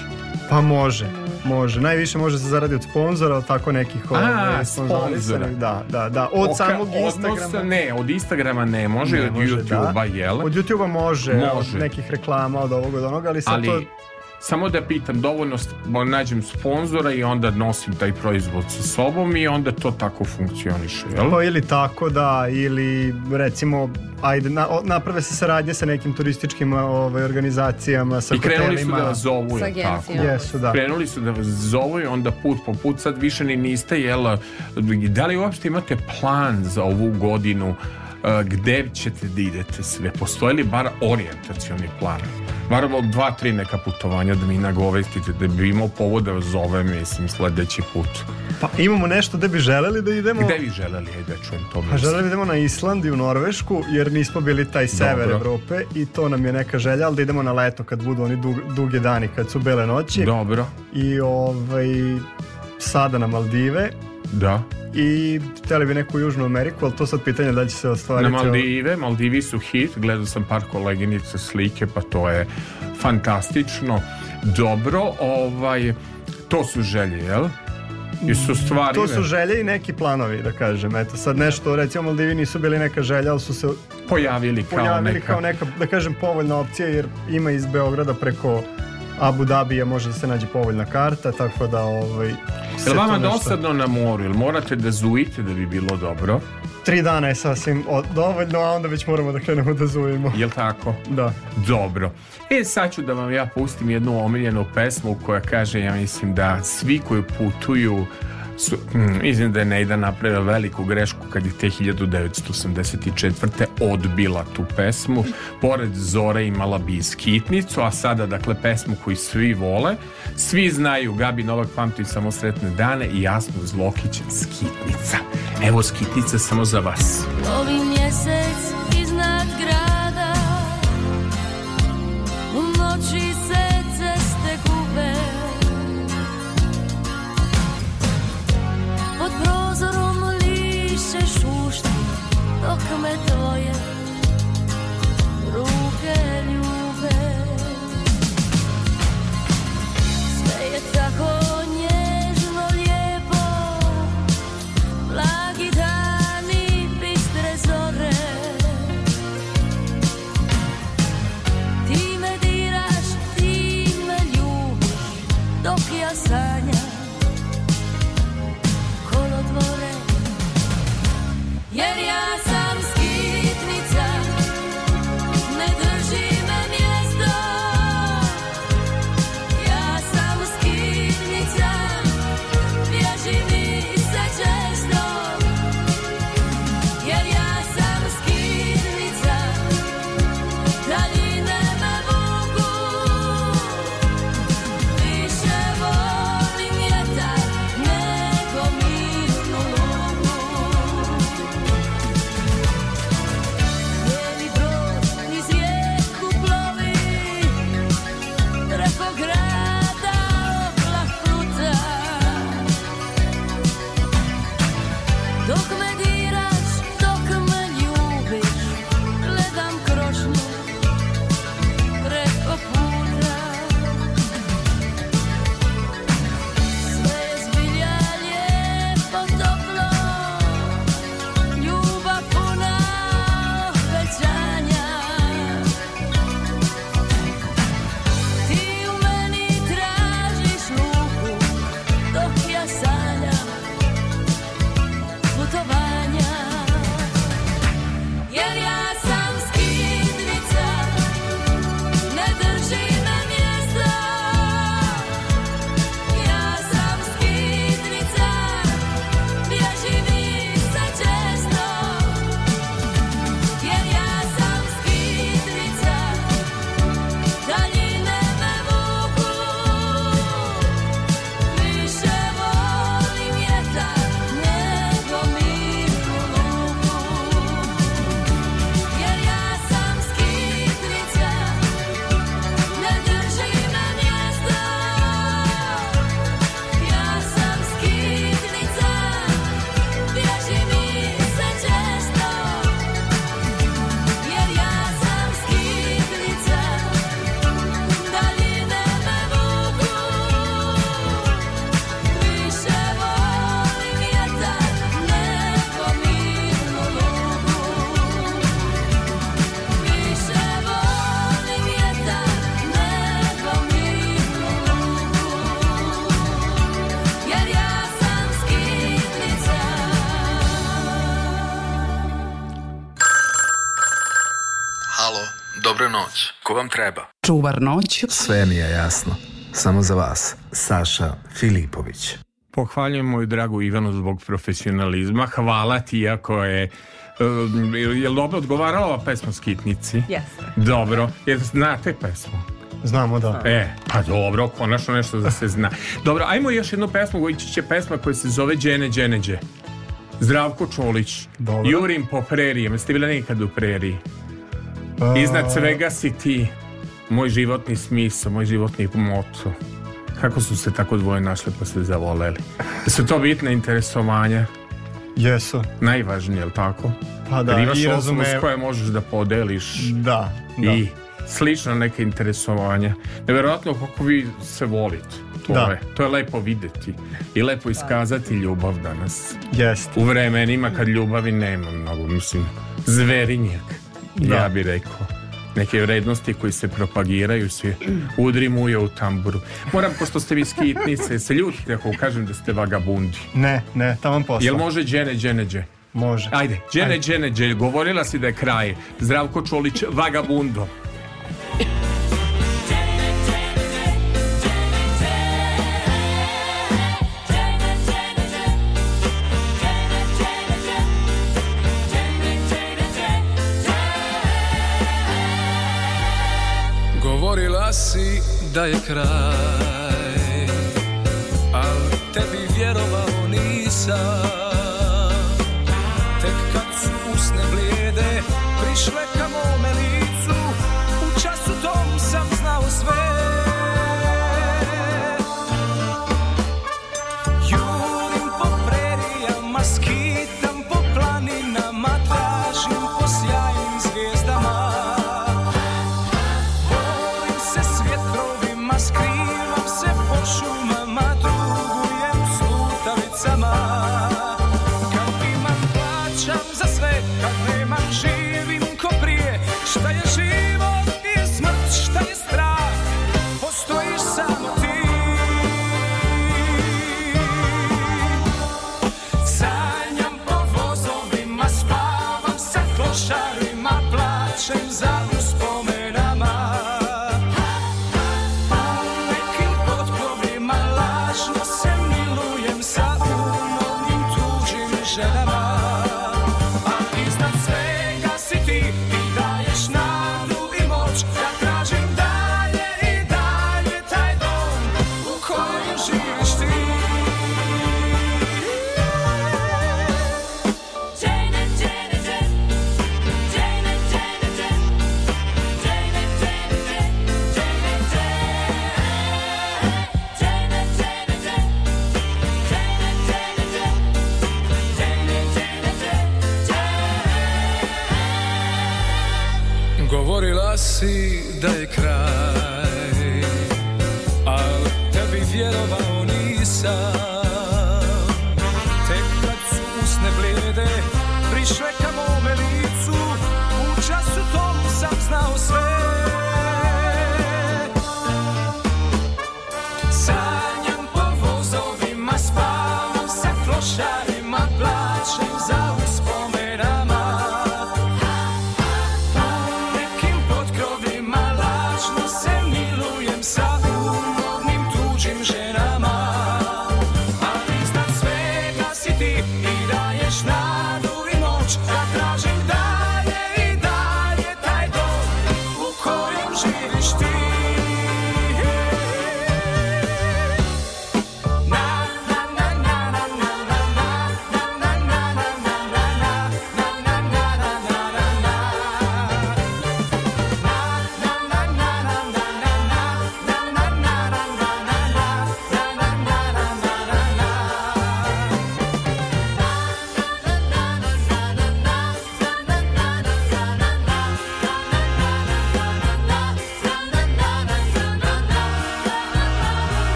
Pa može. Može, najviše može se zaradi od sponzora, od tako nekih ovaj, sponzora. Da, da, da, od Oka, samog Instagrama. Odnosa, ne, od Instagrama ne može, ne, od da. YouTube-a, da. jel? Od YouTube-a može, može, od nekih reklama, od ovog, od onoga, ali sad ali, to Samo da pitam, dovoljno nađem sponzora i onda nosim taj proizvod sa sobom i onda to tako funkcioniše, jel? Pa ili tako, da, ili recimo, ajde, na, naprave se saradnje sa nekim turističkim ovaj, organizacijama, sa I krenuli su da vas zovu, jel tako? Jesu, da. Krenuli su da vas zovu i onda put po put, sad više ni niste, jel? Da li uopšte imate plan za ovu godinu? E, gde ćete da idete sve? Postoji li bar orijentacioni plan? naravno dva, tri neka putovanja da mi nagovestite, da bi imao povoda da zove, mislim, sledeći put. Pa imamo nešto gde bi želeli da idemo... Gde bi želeli, da čujem to? Pa želeli da idemo na Island i u Norvešku, jer nismo bili taj sever Dobro. Evrope i to nam je neka želja, ali da idemo na leto kad budu oni dug, duge dani, kad su bele noći. Dobro. I ovaj, sada na Maldive Da. I hteli bi neku Južnu Ameriku, ali to sad pitanje da će se ostvariti. Na Maldive, Maldivi su hit, gledao sam par koleginice slike, pa to je fantastično. Dobro, ovaj, to su želje, jel? I su stvari... To su želje i neki planovi, da kažem. Eto, sad nešto, recimo Maldivi nisu bili neka želja, ali su se pojavili kao, pojavili neka... kao neka, da kažem, povoljna opcija, jer ima iz Beograda preko Abu Dabija može da se nađe povoljna karta, tako da... Ovaj, je vama nešto... dosadno na moru? Jel morate da zujite da bi bilo dobro? Tri dana je sasvim dovoljno, a onda već moramo da krenemo da zujimo. Jel tako? Da. Dobro. E, sad ću da vam ja pustim jednu omiljenu pesmu koja kaže, ja mislim da svi koji putuju su, mislim mm, da je Nejda napravila veliku grešku kad je te 1984. odbila tu pesmu. Pored Zore imala bi iskitnicu, a sada dakle pesmu koju svi vole. Svi znaju Gabi Novak pamti samo sretne dane i jasno Zlokić skitnica. Evo skitnica samo za vas. Ovi mjesec iznad grada u noći prozorom liše šušti dok me tvoje ruke vam treba. Čuvar noć. Sve mi je jasno. Samo za vas, Saša Filipović. Pohvaljujem moju dragu Ivanu zbog profesionalizma. Hvala ti, iako je eh, je li dobro odgovarala ova pesma Skitnici? Jeste. Dobro, jer znate pesmu? Znamo da. E, pa dobro, konačno nešto da se zna. Dobro, ajmo još jednu pesmu, ići će pesma koja se zove Džene, Džene, Zdravko Čolić, Dobro. Jurim po prerijem. Jeste bila nekad u preriji? Iznad svega si ti Moj životni smisao, moj životni moto Kako su se tako dvoje našli pa se zavoleli Su to bitne interesovanja Jesu Najvažnije, jel tako? Pa da, Jer i razume... s koje možeš da podeliš Da, da. I slično neke interesovanja Nevjerojatno kako vi se volite to, da. je, to je lepo videti I lepo iskazati ljubav danas Jest U vremenima kad ljubavi nema mnogo Mislim, zverinjak da. ja bih rekao neke vrednosti koji se propagiraju se udrimuje u tamburu moram pošto ste vi skitnice se ljutite ako kažem da ste vagabundi ne, ne, tamo posla jel može džene, džene, džene može ajde, džene, džene, džene govorila si da je kraj Zdravko Čolić, vagabundo da je kraj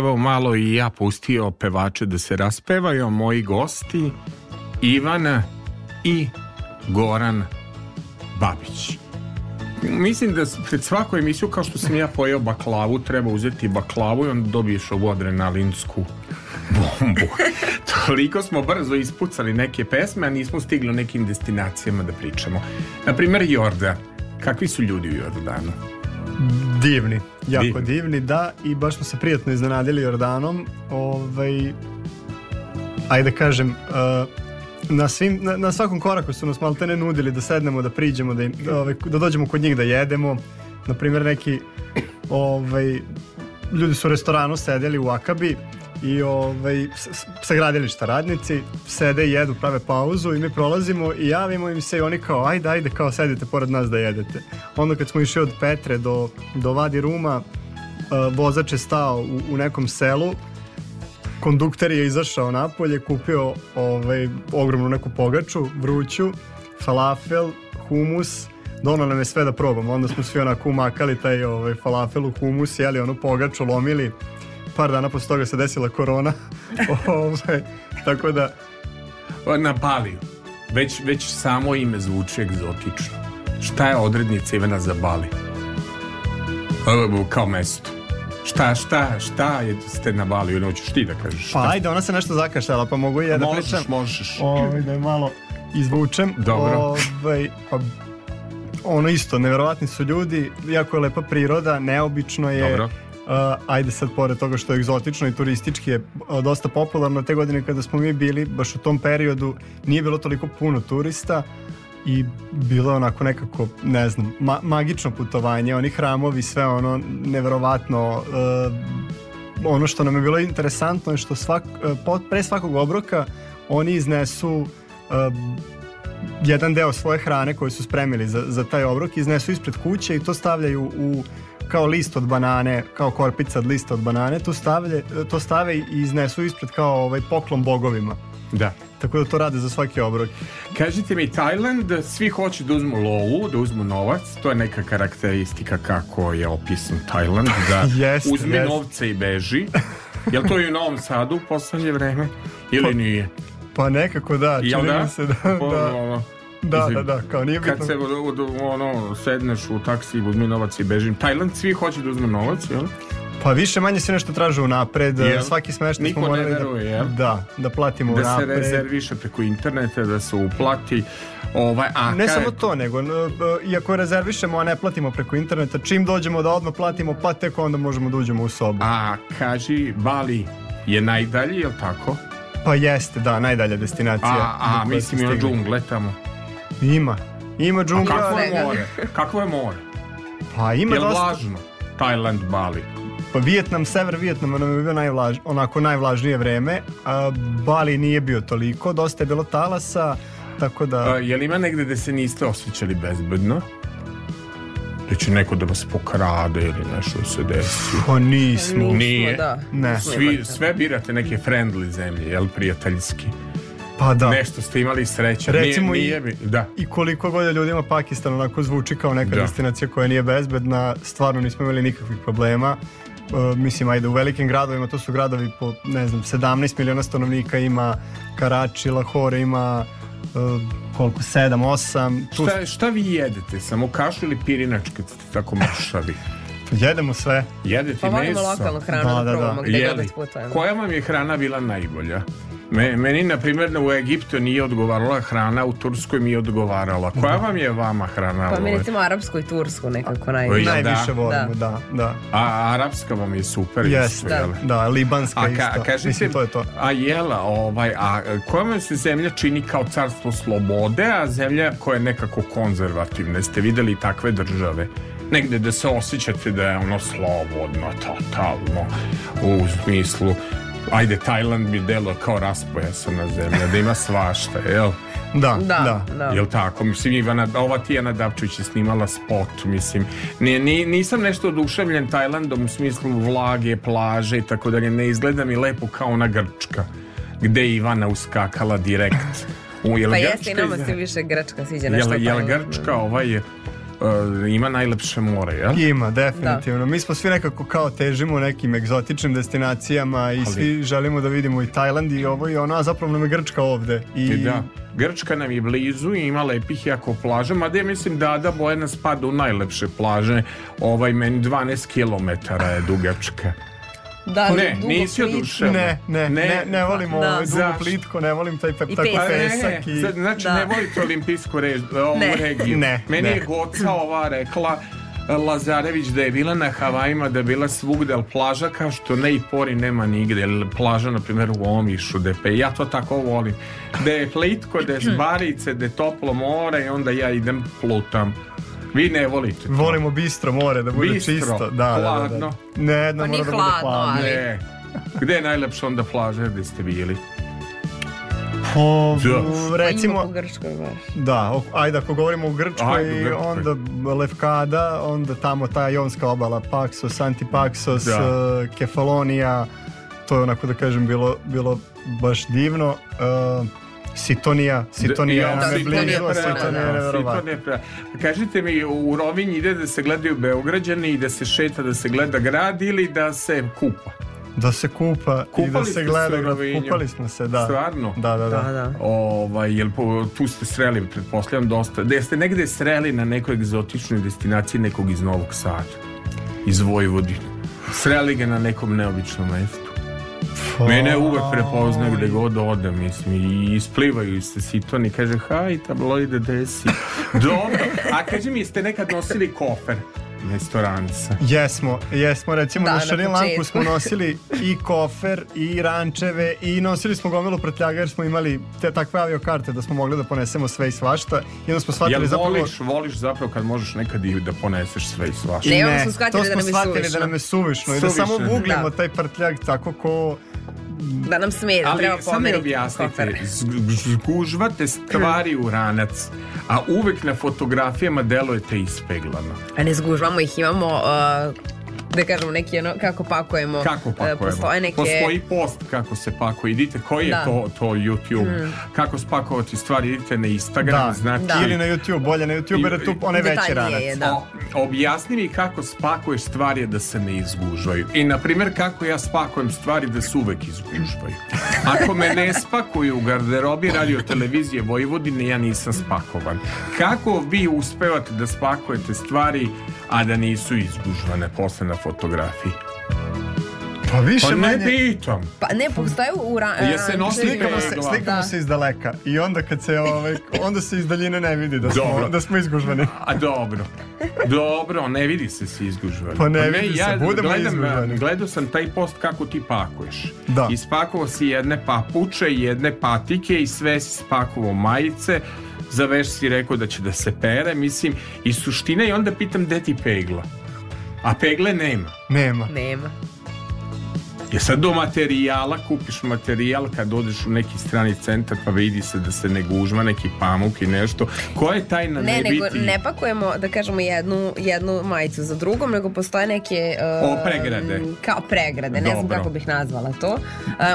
evo malo i ja pustio pevače da se raspevaju moji gosti Ivan i Goran Babić. Mislim da pred svaku emisiju kao što sam ja pojeo baklavu, treba uzeti baklavu i onda dobiješ ovu adrenalinsku bombu. Toliko smo brzo ispucali neke pesme, a nismo stigli o nekim destinacijama da pričamo. na primer Jorda. Kakvi su ljudi u Jordanu? Divni. Jako divni, da, i baš smo se prijatno iznenadili Jordanom. Ovaj, ajde kažem, uh, na, svim, na, na svakom koraku su nas maltene nudili da sednemo, da priđemo, da, im, da. ovaj, da dođemo kod njih da jedemo. Naprimjer, neki ovaj, ljudi su u restoranu sedeli u Akabi, i ovaj, sa gradilišta radnici sede i jedu, prave pauzu i mi prolazimo i javimo im se i oni kao ajde, ajde, kao sedite pored nas da jedete. Onda kad smo išli od Petre do, do Vadi Ruma, e, vozač je stao u, u nekom selu, kondukter je izašao napolje, kupio ovaj, ogromnu neku pogaču, vruću, falafel, humus, donao nam je sve da probamo. Onda smo svi onako umakali taj ovaj, falafel u humus, jeli onu pogaču, lomili, par dana posle toga se desila korona. Ove, ovaj, tako da... Na Baliju. Već, već samo ime zvuči egzotično. Šta je odrednica Ivana za Bali? Kao mesto. Šta, šta, šta je, ste na Bali? Baliju? Noćeš ti da kažeš pa, šta? Pa ajde, ona se nešto zakašljala, pa mogu i ja da možeš, pričam. Možeš, možeš. Ovaj, da je malo izvučem. Dobro. Ove, ovaj, pa ono isto, neverovatni su ljudi, jako je lepa priroda, neobično je. Dobro. Uh, ajde sad pored toga što je egzotično i turistički je uh, dosta popularno te godine kada smo mi bili baš u tom periodu nije bilo toliko puno turista i bilo je onako nekako, ne znam, ma magično putovanje, oni hramovi, sve ono neverovatno uh, ono što nam je bilo interesantno je što svak, uh, pre svakog obroka oni iznesu uh, jedan deo svoje hrane koju su spremili za, za taj obrok, iznesu ispred kuće i to stavljaju u uh, kao list od banane, kao korpica od lista od banane, tu stavlje, to stave i iznesu ispred kao ovaj poklon bogovima. Da. Tako da to rade za svaki obrok. Kažite mi, Tajland, svi hoće da uzmu lovu, da uzmu novac, to je neka karakteristika kako je opisan Tajland, da jest, uzme jest. novce i beži. Jel to i u Novom Sadu u poslednje vreme? Ili pa, nije? Pa nekako da, čini da? mi se da. Pa, da. Da, da, da, kao nije bitno. Kad se ono, sedneš u taksi, uzmi novac i bežim. Tajland, svi hoće da uzme novac, jel? Pa više manje se nešto traže unapred, jel? svaki smeštaj smo morali da- veruje, da, da, da platimo da unapred. Da se rezerviše preko interneta, da se uplati. Ovaj, a ne kaj... samo to, nego iako rezervišemo, a ne platimo preko interneta, čim dođemo da odmah platimo, pa tek onda možemo da uđemo u sobu. A kaži, Bali je najdalji, jel tako? Pa jeste, da, najdalja destinacija. A, a mislim je džungle tamo. Ima. Ima džungla. Kakvo je more? Kakvo je more? Pa ima je dosta. vlažno? Thailand, Bali. Pa Vijetnam, sever Vijetnama nam je bio najvlaž, onako najvlažnije vreme, a Bali nije bio toliko, dosta je bilo talasa, tako da... A, je li ima negde gde se niste osjećali bezbedno? Da će neko da vas pokrade ili nešto se desi? Pa nismo. Nije. da. Ne. Svi, sve birate neke friendly zemlje, jel prijateljski? Pa da. Nešto ste imali sreće. Recimo nije, nije, i, da. i koliko god je ljudima Pakistan onako zvuči kao neka da. destinacija koja nije bezbedna, stvarno nismo imali nikakvih problema. Uh, mislim, ajde, u velikim gradovima, to su gradovi po, ne znam, 17 miliona stanovnika ima Karači, Lahore ima uh, koliko, 7, 8. Tu... Šta, šta vi jedete? Samo kašu ili pirinač kad ste tako mršavi? Jedemo sve. Jedete pa meso. Pa volimo lokalnu hranu da, da, da. da Koja vam je hrana bila najbolja? Me, meni, na primjer, u Egiptu nije odgovarala hrana, u Turskoj mi je odgovarala. Koja da. vam je vama hrana? Pa meni ovaj? recimo arapsku i tursku nekako naj... Da. najviše da. volimo, da. da. A arapska vam je super yes, isto, da. Jel? Da, libanska a, ka, isto. Kažete, Mislim, to je to. A jela, ovaj, a koja vam se zemlja čini kao carstvo slobode, a zemlja koja je nekako konzervativna? Ste videli takve države? negde da se osjećate da je ono slobodno, totalno, u smislu ajde, Tajland bi delo kao raspojasana zemlja, da ima svašta, jel? Da, da, da, da. Jel tako? Mislim, Ivana, ova Tijana Davčević je snimala spot, mislim. Nije, ni, nisam nešto oduševljen Tajlandom u smislu vlage, plaže i tako dalje. Ne izgleda mi lepo kao ona Grčka, gde Ivana uskakala direkt. U, jel pa jeste, nama se više Grčka sviđa nešto. Jel, jel Grčka ovaj je uh, ima najlepše more, jel? Ima, definitivno. Da. Mi smo svi nekako kao težimo nekim egzotičnim destinacijama i Ali... svi želimo da vidimo i Tajland i ovo i ona, a zapravo nam je Grčka ovde. I... I da. Grčka nam je blizu i ima lepih jako plaža, mada ja mislim da Ada Bojena spada u najlepše plaže, ovaj meni 12 km je dugačka. Da, ne, nisi odušao. Ne, ne, ne, ne, volim da. ovo dugo plitko, ne volim taj pep, I tako pesak. Ne, i... znači, da. ne volite olimpijsku rež, ovu ne. regiju. Ne, Meni ne. je Goca ova rekla, Lazarević da je bila na Havajima, da je bila svugde, ali plaža kao što ne i pori nema nigde, ili plaža, na primjer, u Omišu, da pe, ja to tako volim, da je plitko, da je žbarice, da je toplo more i onda ja idem plutam. Vi ne volite. To. Volimo bistro more, da bude bistro, čisto. Da, hladno. Da, da. Ne, jedno pa mora da bude hladno. Ali... Ne. Gde je najlepša onda plaža gde ste bili? O, da. recimo, u pa Grčkoj baš. Da, ajde ako govorimo o Grčkoj, ajde, Grčkoj, onda Lefkada, onda tamo ta Jonska obala, Paksos, Antipaxos, da. Eh, Kefalonija, to je onako da kažem bilo, bilo baš divno. Uh, Sitonija, Sitonija, da, Sitonija, Sitonija, Kažite mi, u Rovinj ide da se gledaju Beograđani i da se šeta, da se gleda grad ili da se kupa? Da se kupa kupali i da se gleda, kupali smo se, da. Stvarno? Da, da, da. da, da. Ovaj, jel, tu ste sreli, pretpostavljam, dosta. Da ste negde sreli na nekoj egzotičnoj destinaciji nekog iz Novog Sada, iz Vojvodine. Sreli ga na nekom neobičnom mestu. Mene uvek prepoznaju gde god odem, mislim, i isplivaju se sitoni, kaže, haj, tabloide desi. Dobro, a kaže mi, ste nekad nosili kofer? restoranca. Jesmo, jesmo. Recimo da, na Šri Lanku smo nosili i kofer i rančeve i nosili smo gomilu prtljaga jer smo imali te takve karte da smo mogli da ponesemo sve i svašta. I onda smo shvatili Jel voliš, zapravo... voliš zapravo kad možeš nekad i da poneseš sve i svašta? Ne, ne to da smo shvatili da nam je suvišno. Da nam je suvišno i da samo buglimo da. taj prtljag tako ko da nam smeri, Ali samo mi objasnite, zgužvate stvari u ranac, a uvek na fotografijama delujete ispeglano. A ne zgužvamo ih, imamo... Uh, da kažemo neki ono, kako pakujemo. Kako e, pakujemo. Postoje neke... Postoji post kako se pakuje. Idite, koji je da. to, to YouTube? Mm. Kako spakovati stvari? Idite na Instagram. Da. Znači, da. Ili na YouTube, bolje na YouTube, jer je tu onaj veći ranac. da. objasni mi kako spakuješ stvari da se ne izgužvaju. I, na primjer, kako ja spakujem stvari da se uvek izgužvaju. Ako me ne spakuju u garderobi radio televizije Vojvodine, ja nisam spakovan. Kako vi uspevate da spakujete stvari a da nisu izgužvane posle na fotografiji. Pa više pa ne manje... pitam. Pa ne, postoje u ra... Je se nosi slikamo se, slikamo da. se iz daleka i onda kad se ovaj, onda se iz daljine ne vidi da smo, dobro. da smo izgužvani. A dobro. Dobro, ne vidi se si izgužvani. Pa ne, pa ne vidi ja se, budemo gledam, izgužvani. Gledao sam taj post kako ti pakuješ. Da. Ispakovao si jedne papuče, jedne patike i sve si spakovao majice za veš si rekao da će da se pere, mislim, i suština i onda pitam gde ti pegla? A pegle nema. Nema. Nema je sad do materijala, kupiš materijal kad odeš u neki strani centar pa vidi se da se ne gužva neki pamuk i nešto. Koja je tajna ne, ne nego, biti? Ne pakujemo, da kažemo, jednu, jednu majicu za drugom, nego postoje neke... Uh, o, pregrade. Kao pregrade, ne Dobro. znam kako bih nazvala to.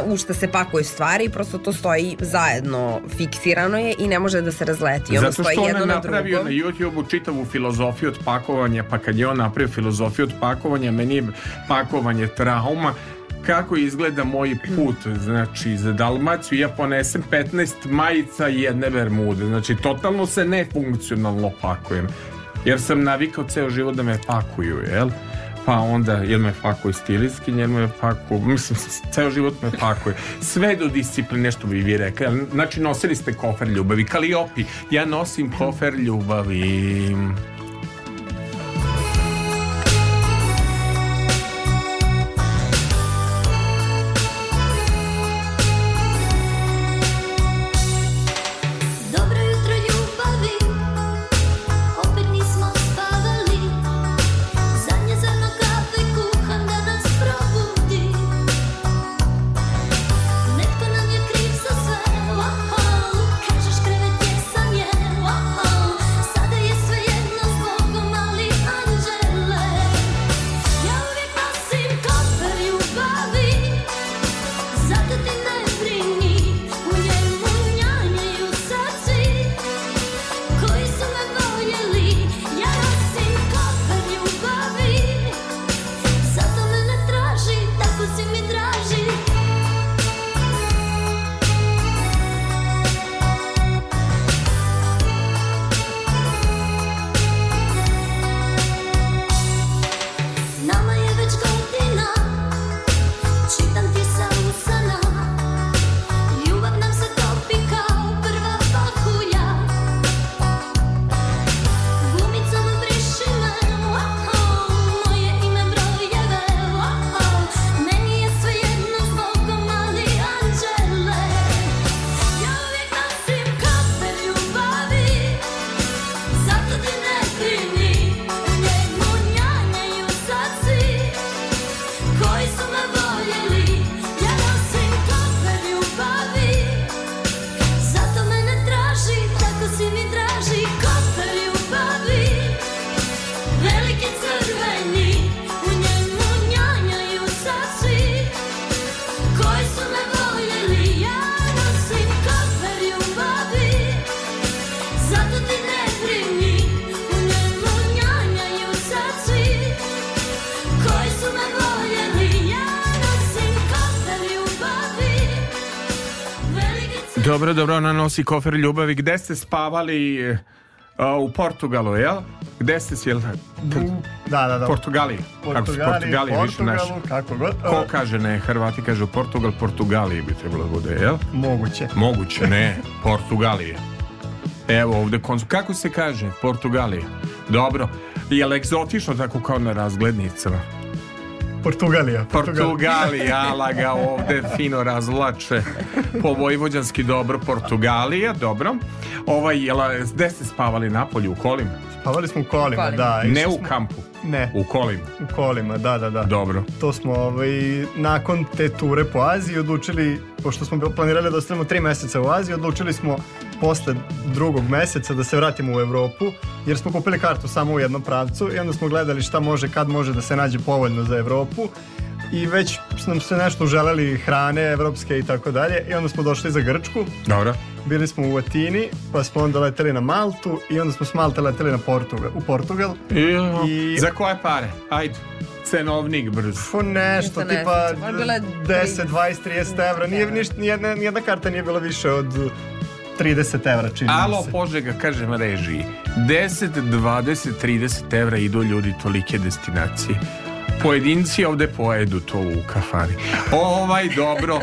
Uh, u što se pakuje stvari i prosto to stoji zajedno, fiksirano je i ne može da se razleti. Ono Zato što stoji ona napravio na, na YouTube-u čitavu filozofiju od pakovanja, pa kad je on napravio filozofiju od pakovanja, meni je pakovanje trauma, kako izgleda moj put znači za Dalmaciju ja ponesem 15 majica i jedne bermude znači totalno se nefunkcionalno pakujem jer sam navikao ceo život da me pakuju jel pa onda jel me pakuje stilistki, jel me pakuje, mislim, ceo život me pakuje. Sve do discipline, što bi vi rekli. Znači, nosili ste kofer ljubavi, kaliopi. Ja nosim kofer ljubavi. Dobro, dobro, ona nosi kofer ljubavi. Gde ste spavali uh, u Portugalu, jel? Gde ste si, jel? Da, da, da. Portugaliji. Portugali, kako Portugaliji, Portugalu, naš. kako god. Ko kaže ne, Hrvati kažu Portugal, Portugaliji bi trebalo da bude, jel? Moguće. Moguće, ne, Portugalije. Evo ovde, kako se kaže? Portugalije. Dobro. je li egzotično tako kao na razglednicama? Portugalija. Portugalija, ala ga ovde fino razlače Po vojvođanski dobro, Portugalija, dobro. Ovaj, jela, gde ste spavali napolju, u kolima? Spavali smo u kolima, u kolima. da. Ne smo... u kampu. Ne. U kolima. U kolima, da, da, da. Dobro. To smo ovaj, nakon te ture po Aziji odlučili, pošto smo planirali da ostavimo tri meseca u Aziji, odlučili smo posle drugog meseca da se vratimo u Evropu, jer smo kupili kartu samo u jednom pravcu i onda smo gledali šta može, kad može da se nađe povoljno za Evropu i već nam se nešto želeli hrane evropske i tako dalje i onda smo došli za Grčku. Dobro. Bili smo u Atini, pa smo onda leteli na Maltu i onda smo s Malte leteli na Portugal, u Portugal. I, Za koje pare? Ajde cenovnik brz. Po nešto, ne tipa 10, 20, 30 evra. Nije, da. ništa, nijedna, nijedna karta nije bila više od 30 evra čini Alo, se. Požega, kažem režiji, 10, 20, 30 evra idu ljudi tolike destinacije. Pojedinci ovde pojedu to u kafani. Ovaj, dobro,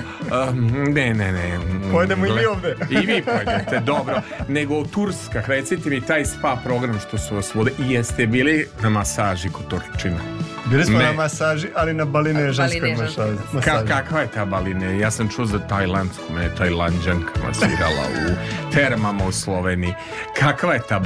um, ne, ne, ne. Pojedemo i mi ovde. I vi pojedete, dobro. Nego Turska, recite mi taj spa program što su vas vode, i jeste bili na masaži kod Turčina? Bili smo ne. na masaži, ali na baline ženskoj masaži. Ka, kakva je ta baline? Ja sam čuo za tajlandsku, mene je tajlanđanka masirala u termama u Sloveniji. Kakva je ta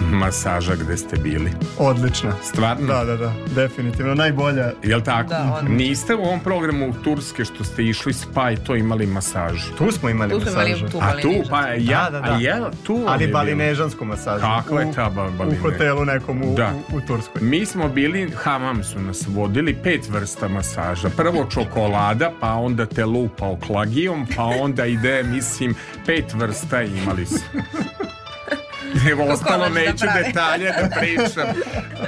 masaža gde ste bili? Odlična. Stvarno? Da, da, da, definitivno, najbolja. Jel tako? Da, Niste u ovom programu u Turske što ste išli spa i to imali masažu? Tu smo imali tu masažu. Imali tu A tu, pa ja, da, da, da. ja tu ali balinežansku masažu. Kakva je ta baline? U hotelu nekom u, da. u, u Turskoj. Mi smo bili hamam sami su nas vodili pet vrsta masaža. Prvo čokolada, pa onda te lupao oklagijom, pa onda ide, mislim, pet vrsta imali su. Evo, ostalo da neću da detalje da pričam.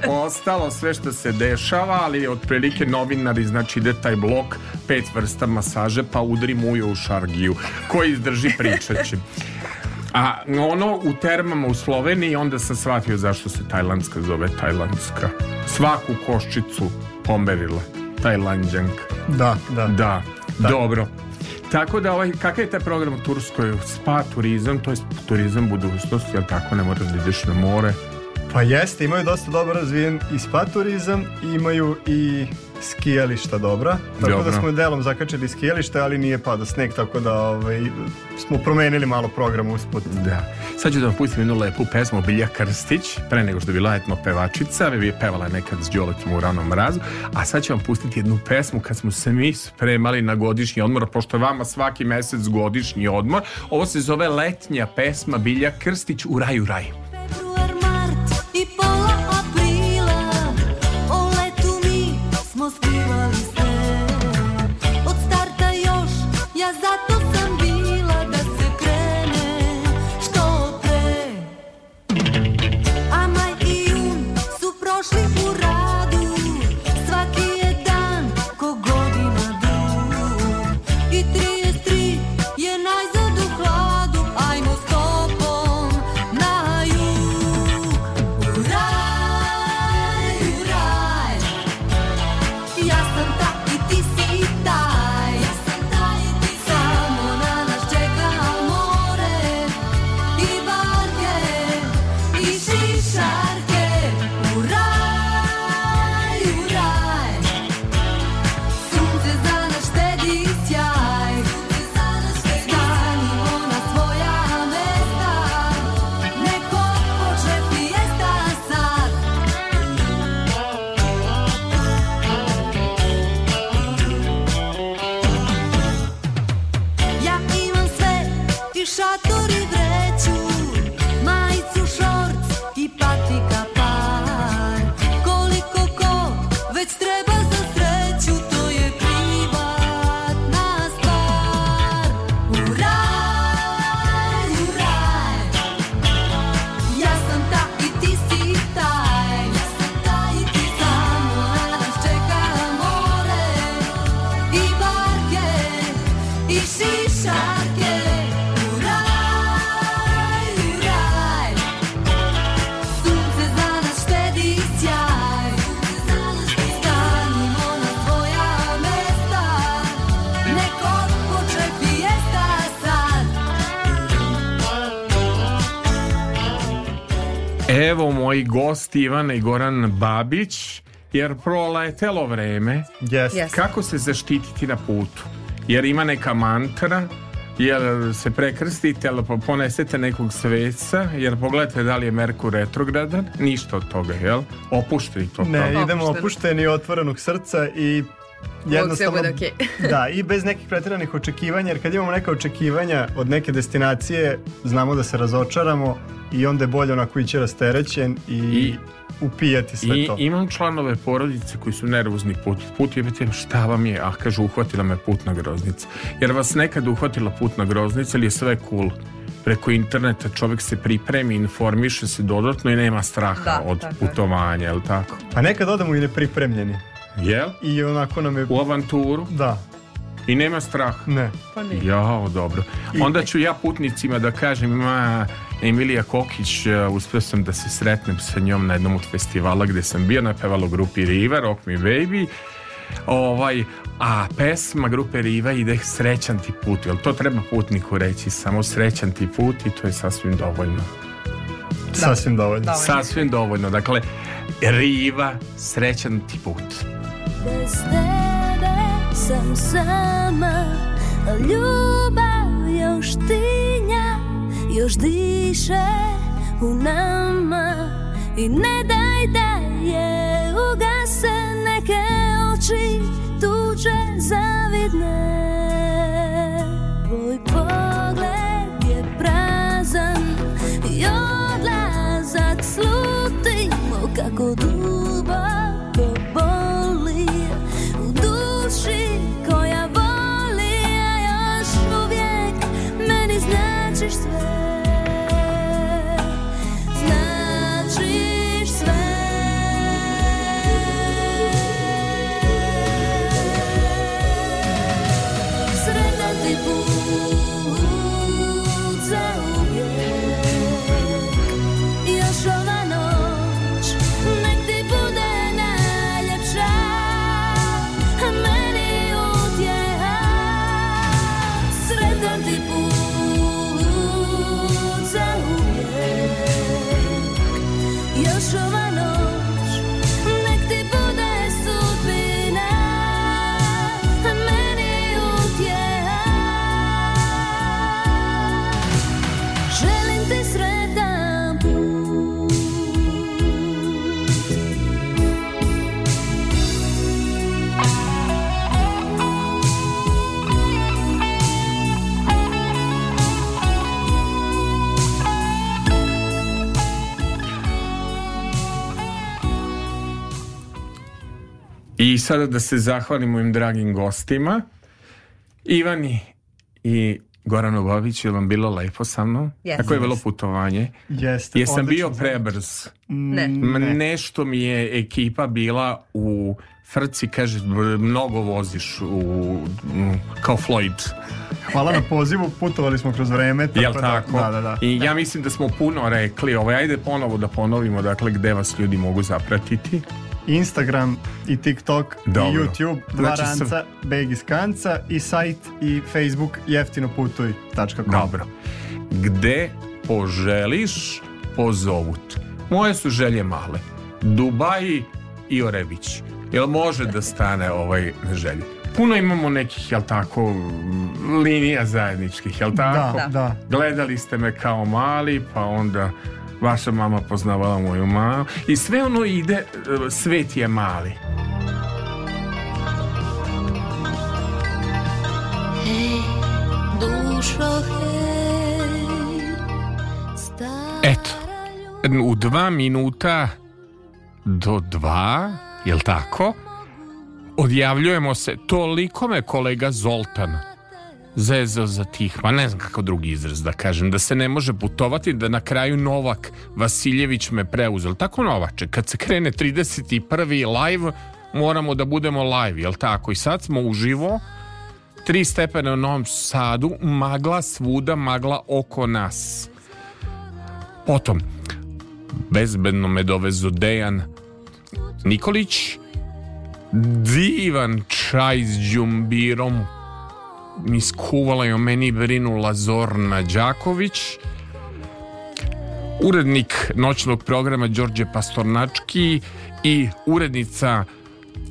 Ostalo sve što se dešava, ali otprilike novinari, znači ide taj blok pet vrsta masaže, pa udri muju u šargiju. Koji izdrži pričat će. A ono u termama u Sloveniji onda sam shvatio zašto se tajlandska zove tajlandska. Svaku koščicu pomerila tajlanđanka. Da, da. Da, da. dobro. Tako da, ovaj, kakav je taj program u Turskoj? Spa turizam, to je turizam budućnosti, jel tako ne moraš da ideš na more? Pa jeste, imaju dosta dobro razvijen i spa turizam, imaju i skijališta dobra. Tako da Dobro. da smo delom zakačili skijalište, ali nije pada sneg, tako da ovaj, smo promenili malo program usput. Da. Sad ću da vam pustim jednu lepu pesmu Bilja Krstić, pre nego što je bila etno pevačica, bi je pevala nekad s Đoletom u ranom mrazu, a sad ću vam pustiti jednu pesmu kad smo se mi spremali na godišnji odmor, pošto je vama svaki mesec godišnji odmor. Ovo se zove letnja pesma Bilja Krstić u raju raju. i gosti Ivana i Goran Babić jer proletelo vreme. Yes. Yes. Kako se zaštititi na putu? Jer ima neka mantra jer se prekrstite, ali ponesete nekog sveca, jer pogledajte da li je Merkur retrogradan, ništa od toga, jel? Opušteni to. Ne, idemo opušteni otvorenog srca i jednostavno, sve bude okay. da, i bez nekih pretjeranih očekivanja, jer kad imamo neka očekivanja od neke destinacije, znamo da se razočaramo i onda je bolje onako ići rasterećen i, I upijati sve i, to. I imam članove porodice koji su nervozni put. Put je biti šta vam je, a kažu uhvatila me putna groznica. Jer vas nekad uhvatila putna groznica ili je sve cool preko interneta čovek se pripremi, informiše se dodatno i nema straha da, od putovanja, je li tako? Pa nekad odemo i nepripremljeni. Jel? I onako nam je... U avanturu? Da. I nema strah? Ne. Pa ne. Jao, dobro. I... Onda ću ja putnicima da kažem, ima Emilija Kokić, e, uspio sam da se sretnem sa njom na jednom od festivala gde sam bio, na pevalo grupi Riva, Rock Me Baby, ovaj, a pesma grupe Riva ide Srećan ti put, jel to treba putniku reći, samo Srećan ti put i to je sasvim dovoljno. Da. Sasvim dovoljno. dovoljno. Sasvim dovoljno, dakle, Riva, Srećan ti put. Bez tebe sam sama, a ljubav još tinja, još diše u nama i ne daj da je ugase neke oči tuđe zavidne. sada da se zahvalim mojim dragim gostima. Ivani i Goranu Bović, je vam bilo lepo sa mnom? Yes. Tako je bilo putovanje. Jeste. Jesam bio prebrz. Mm, ne. Nešto mi je ekipa bila u frci, kaže, mnogo voziš u, kao Floyd. Hvala na pozivu, putovali smo kroz vreme. Tako Jel da- tako? Da, da, da. I ja mislim da smo puno rekli, ovaj, ajde ponovo da ponovimo, dakle, gde vas ljudi mogu zapratiti. Instagram i TikTok Dobro. i YouTube znači dva znači, ranca, sam... beg iz kanca i sajt i Facebook jeftinoputuj.com Dobro. Gde poželiš pozovut. Moje su želje male. Dubaji i Orević. Jel može da stane ovaj želje? Puno imamo nekih, jel tako, linija zajedničkih, jel da, tako? Da, da. Gledali ste me kao mali, pa onda vaša mama poznavala moju mamu i sve ono ide, e, svet je mali. Hej, dušo, Eto, u dva minuta do dva, je tako? Odjavljujemo se, toliko me kolega Zoltan zezo za tih, pa ne znam kako drugi izraz da kažem, da se ne može putovati, da na kraju Novak Vasiljević me preuzeo. Tako Novače, kad se krene 31. live, moramo da budemo live, jel tako? I sad smo uživo, tri stepene u Novom Sadu, magla svuda, magla oko nas. Potom, bezbedno me dovezu Dejan Nikolić, divan čaj s džumbirom, mi skuvala i o meni brinula Zorna Đaković urednik noćnog programa Đorđe Pastornački i urednica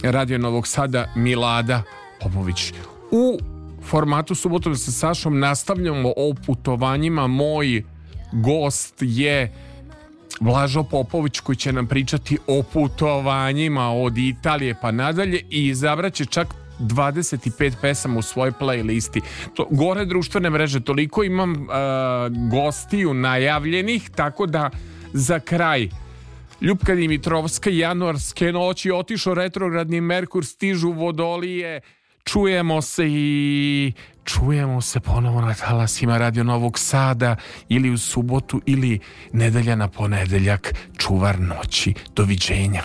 Radio Novog Sada Milada Popović. U formatu Subotom sa Sašom nastavljamo o putovanjima. Moj gost je Blažo Popović koji će nam pričati o putovanjima od Italije pa nadalje i izabrat čak 25 pesama u svojoj playlisti. To, gore društvene mreže, toliko imam uh, gostiju najavljenih, tako da za kraj Ljupka Dimitrovska, januarske noći, otišao retrogradni Merkur, stižu vodolije, čujemo se i čujemo se ponovo na talasima Radio Novog Sada ili u subotu ili nedelja na ponedeljak, čuvar noći. Doviđenja.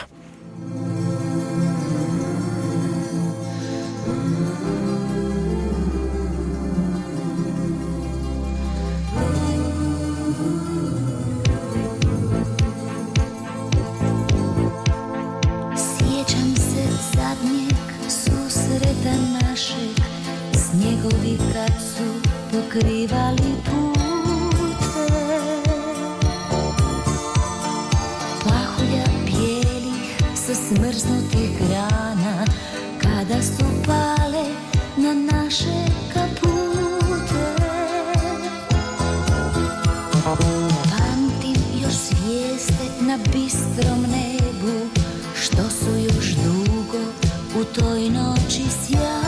jedan mašek Snjegovi kad su pokrivali pute Plahulja bijelih sa smrznutih grana Kada su pale na naše kapute Pamtim još zvijezde na bistrom nebu Što su još dugo u toj noći Yeah.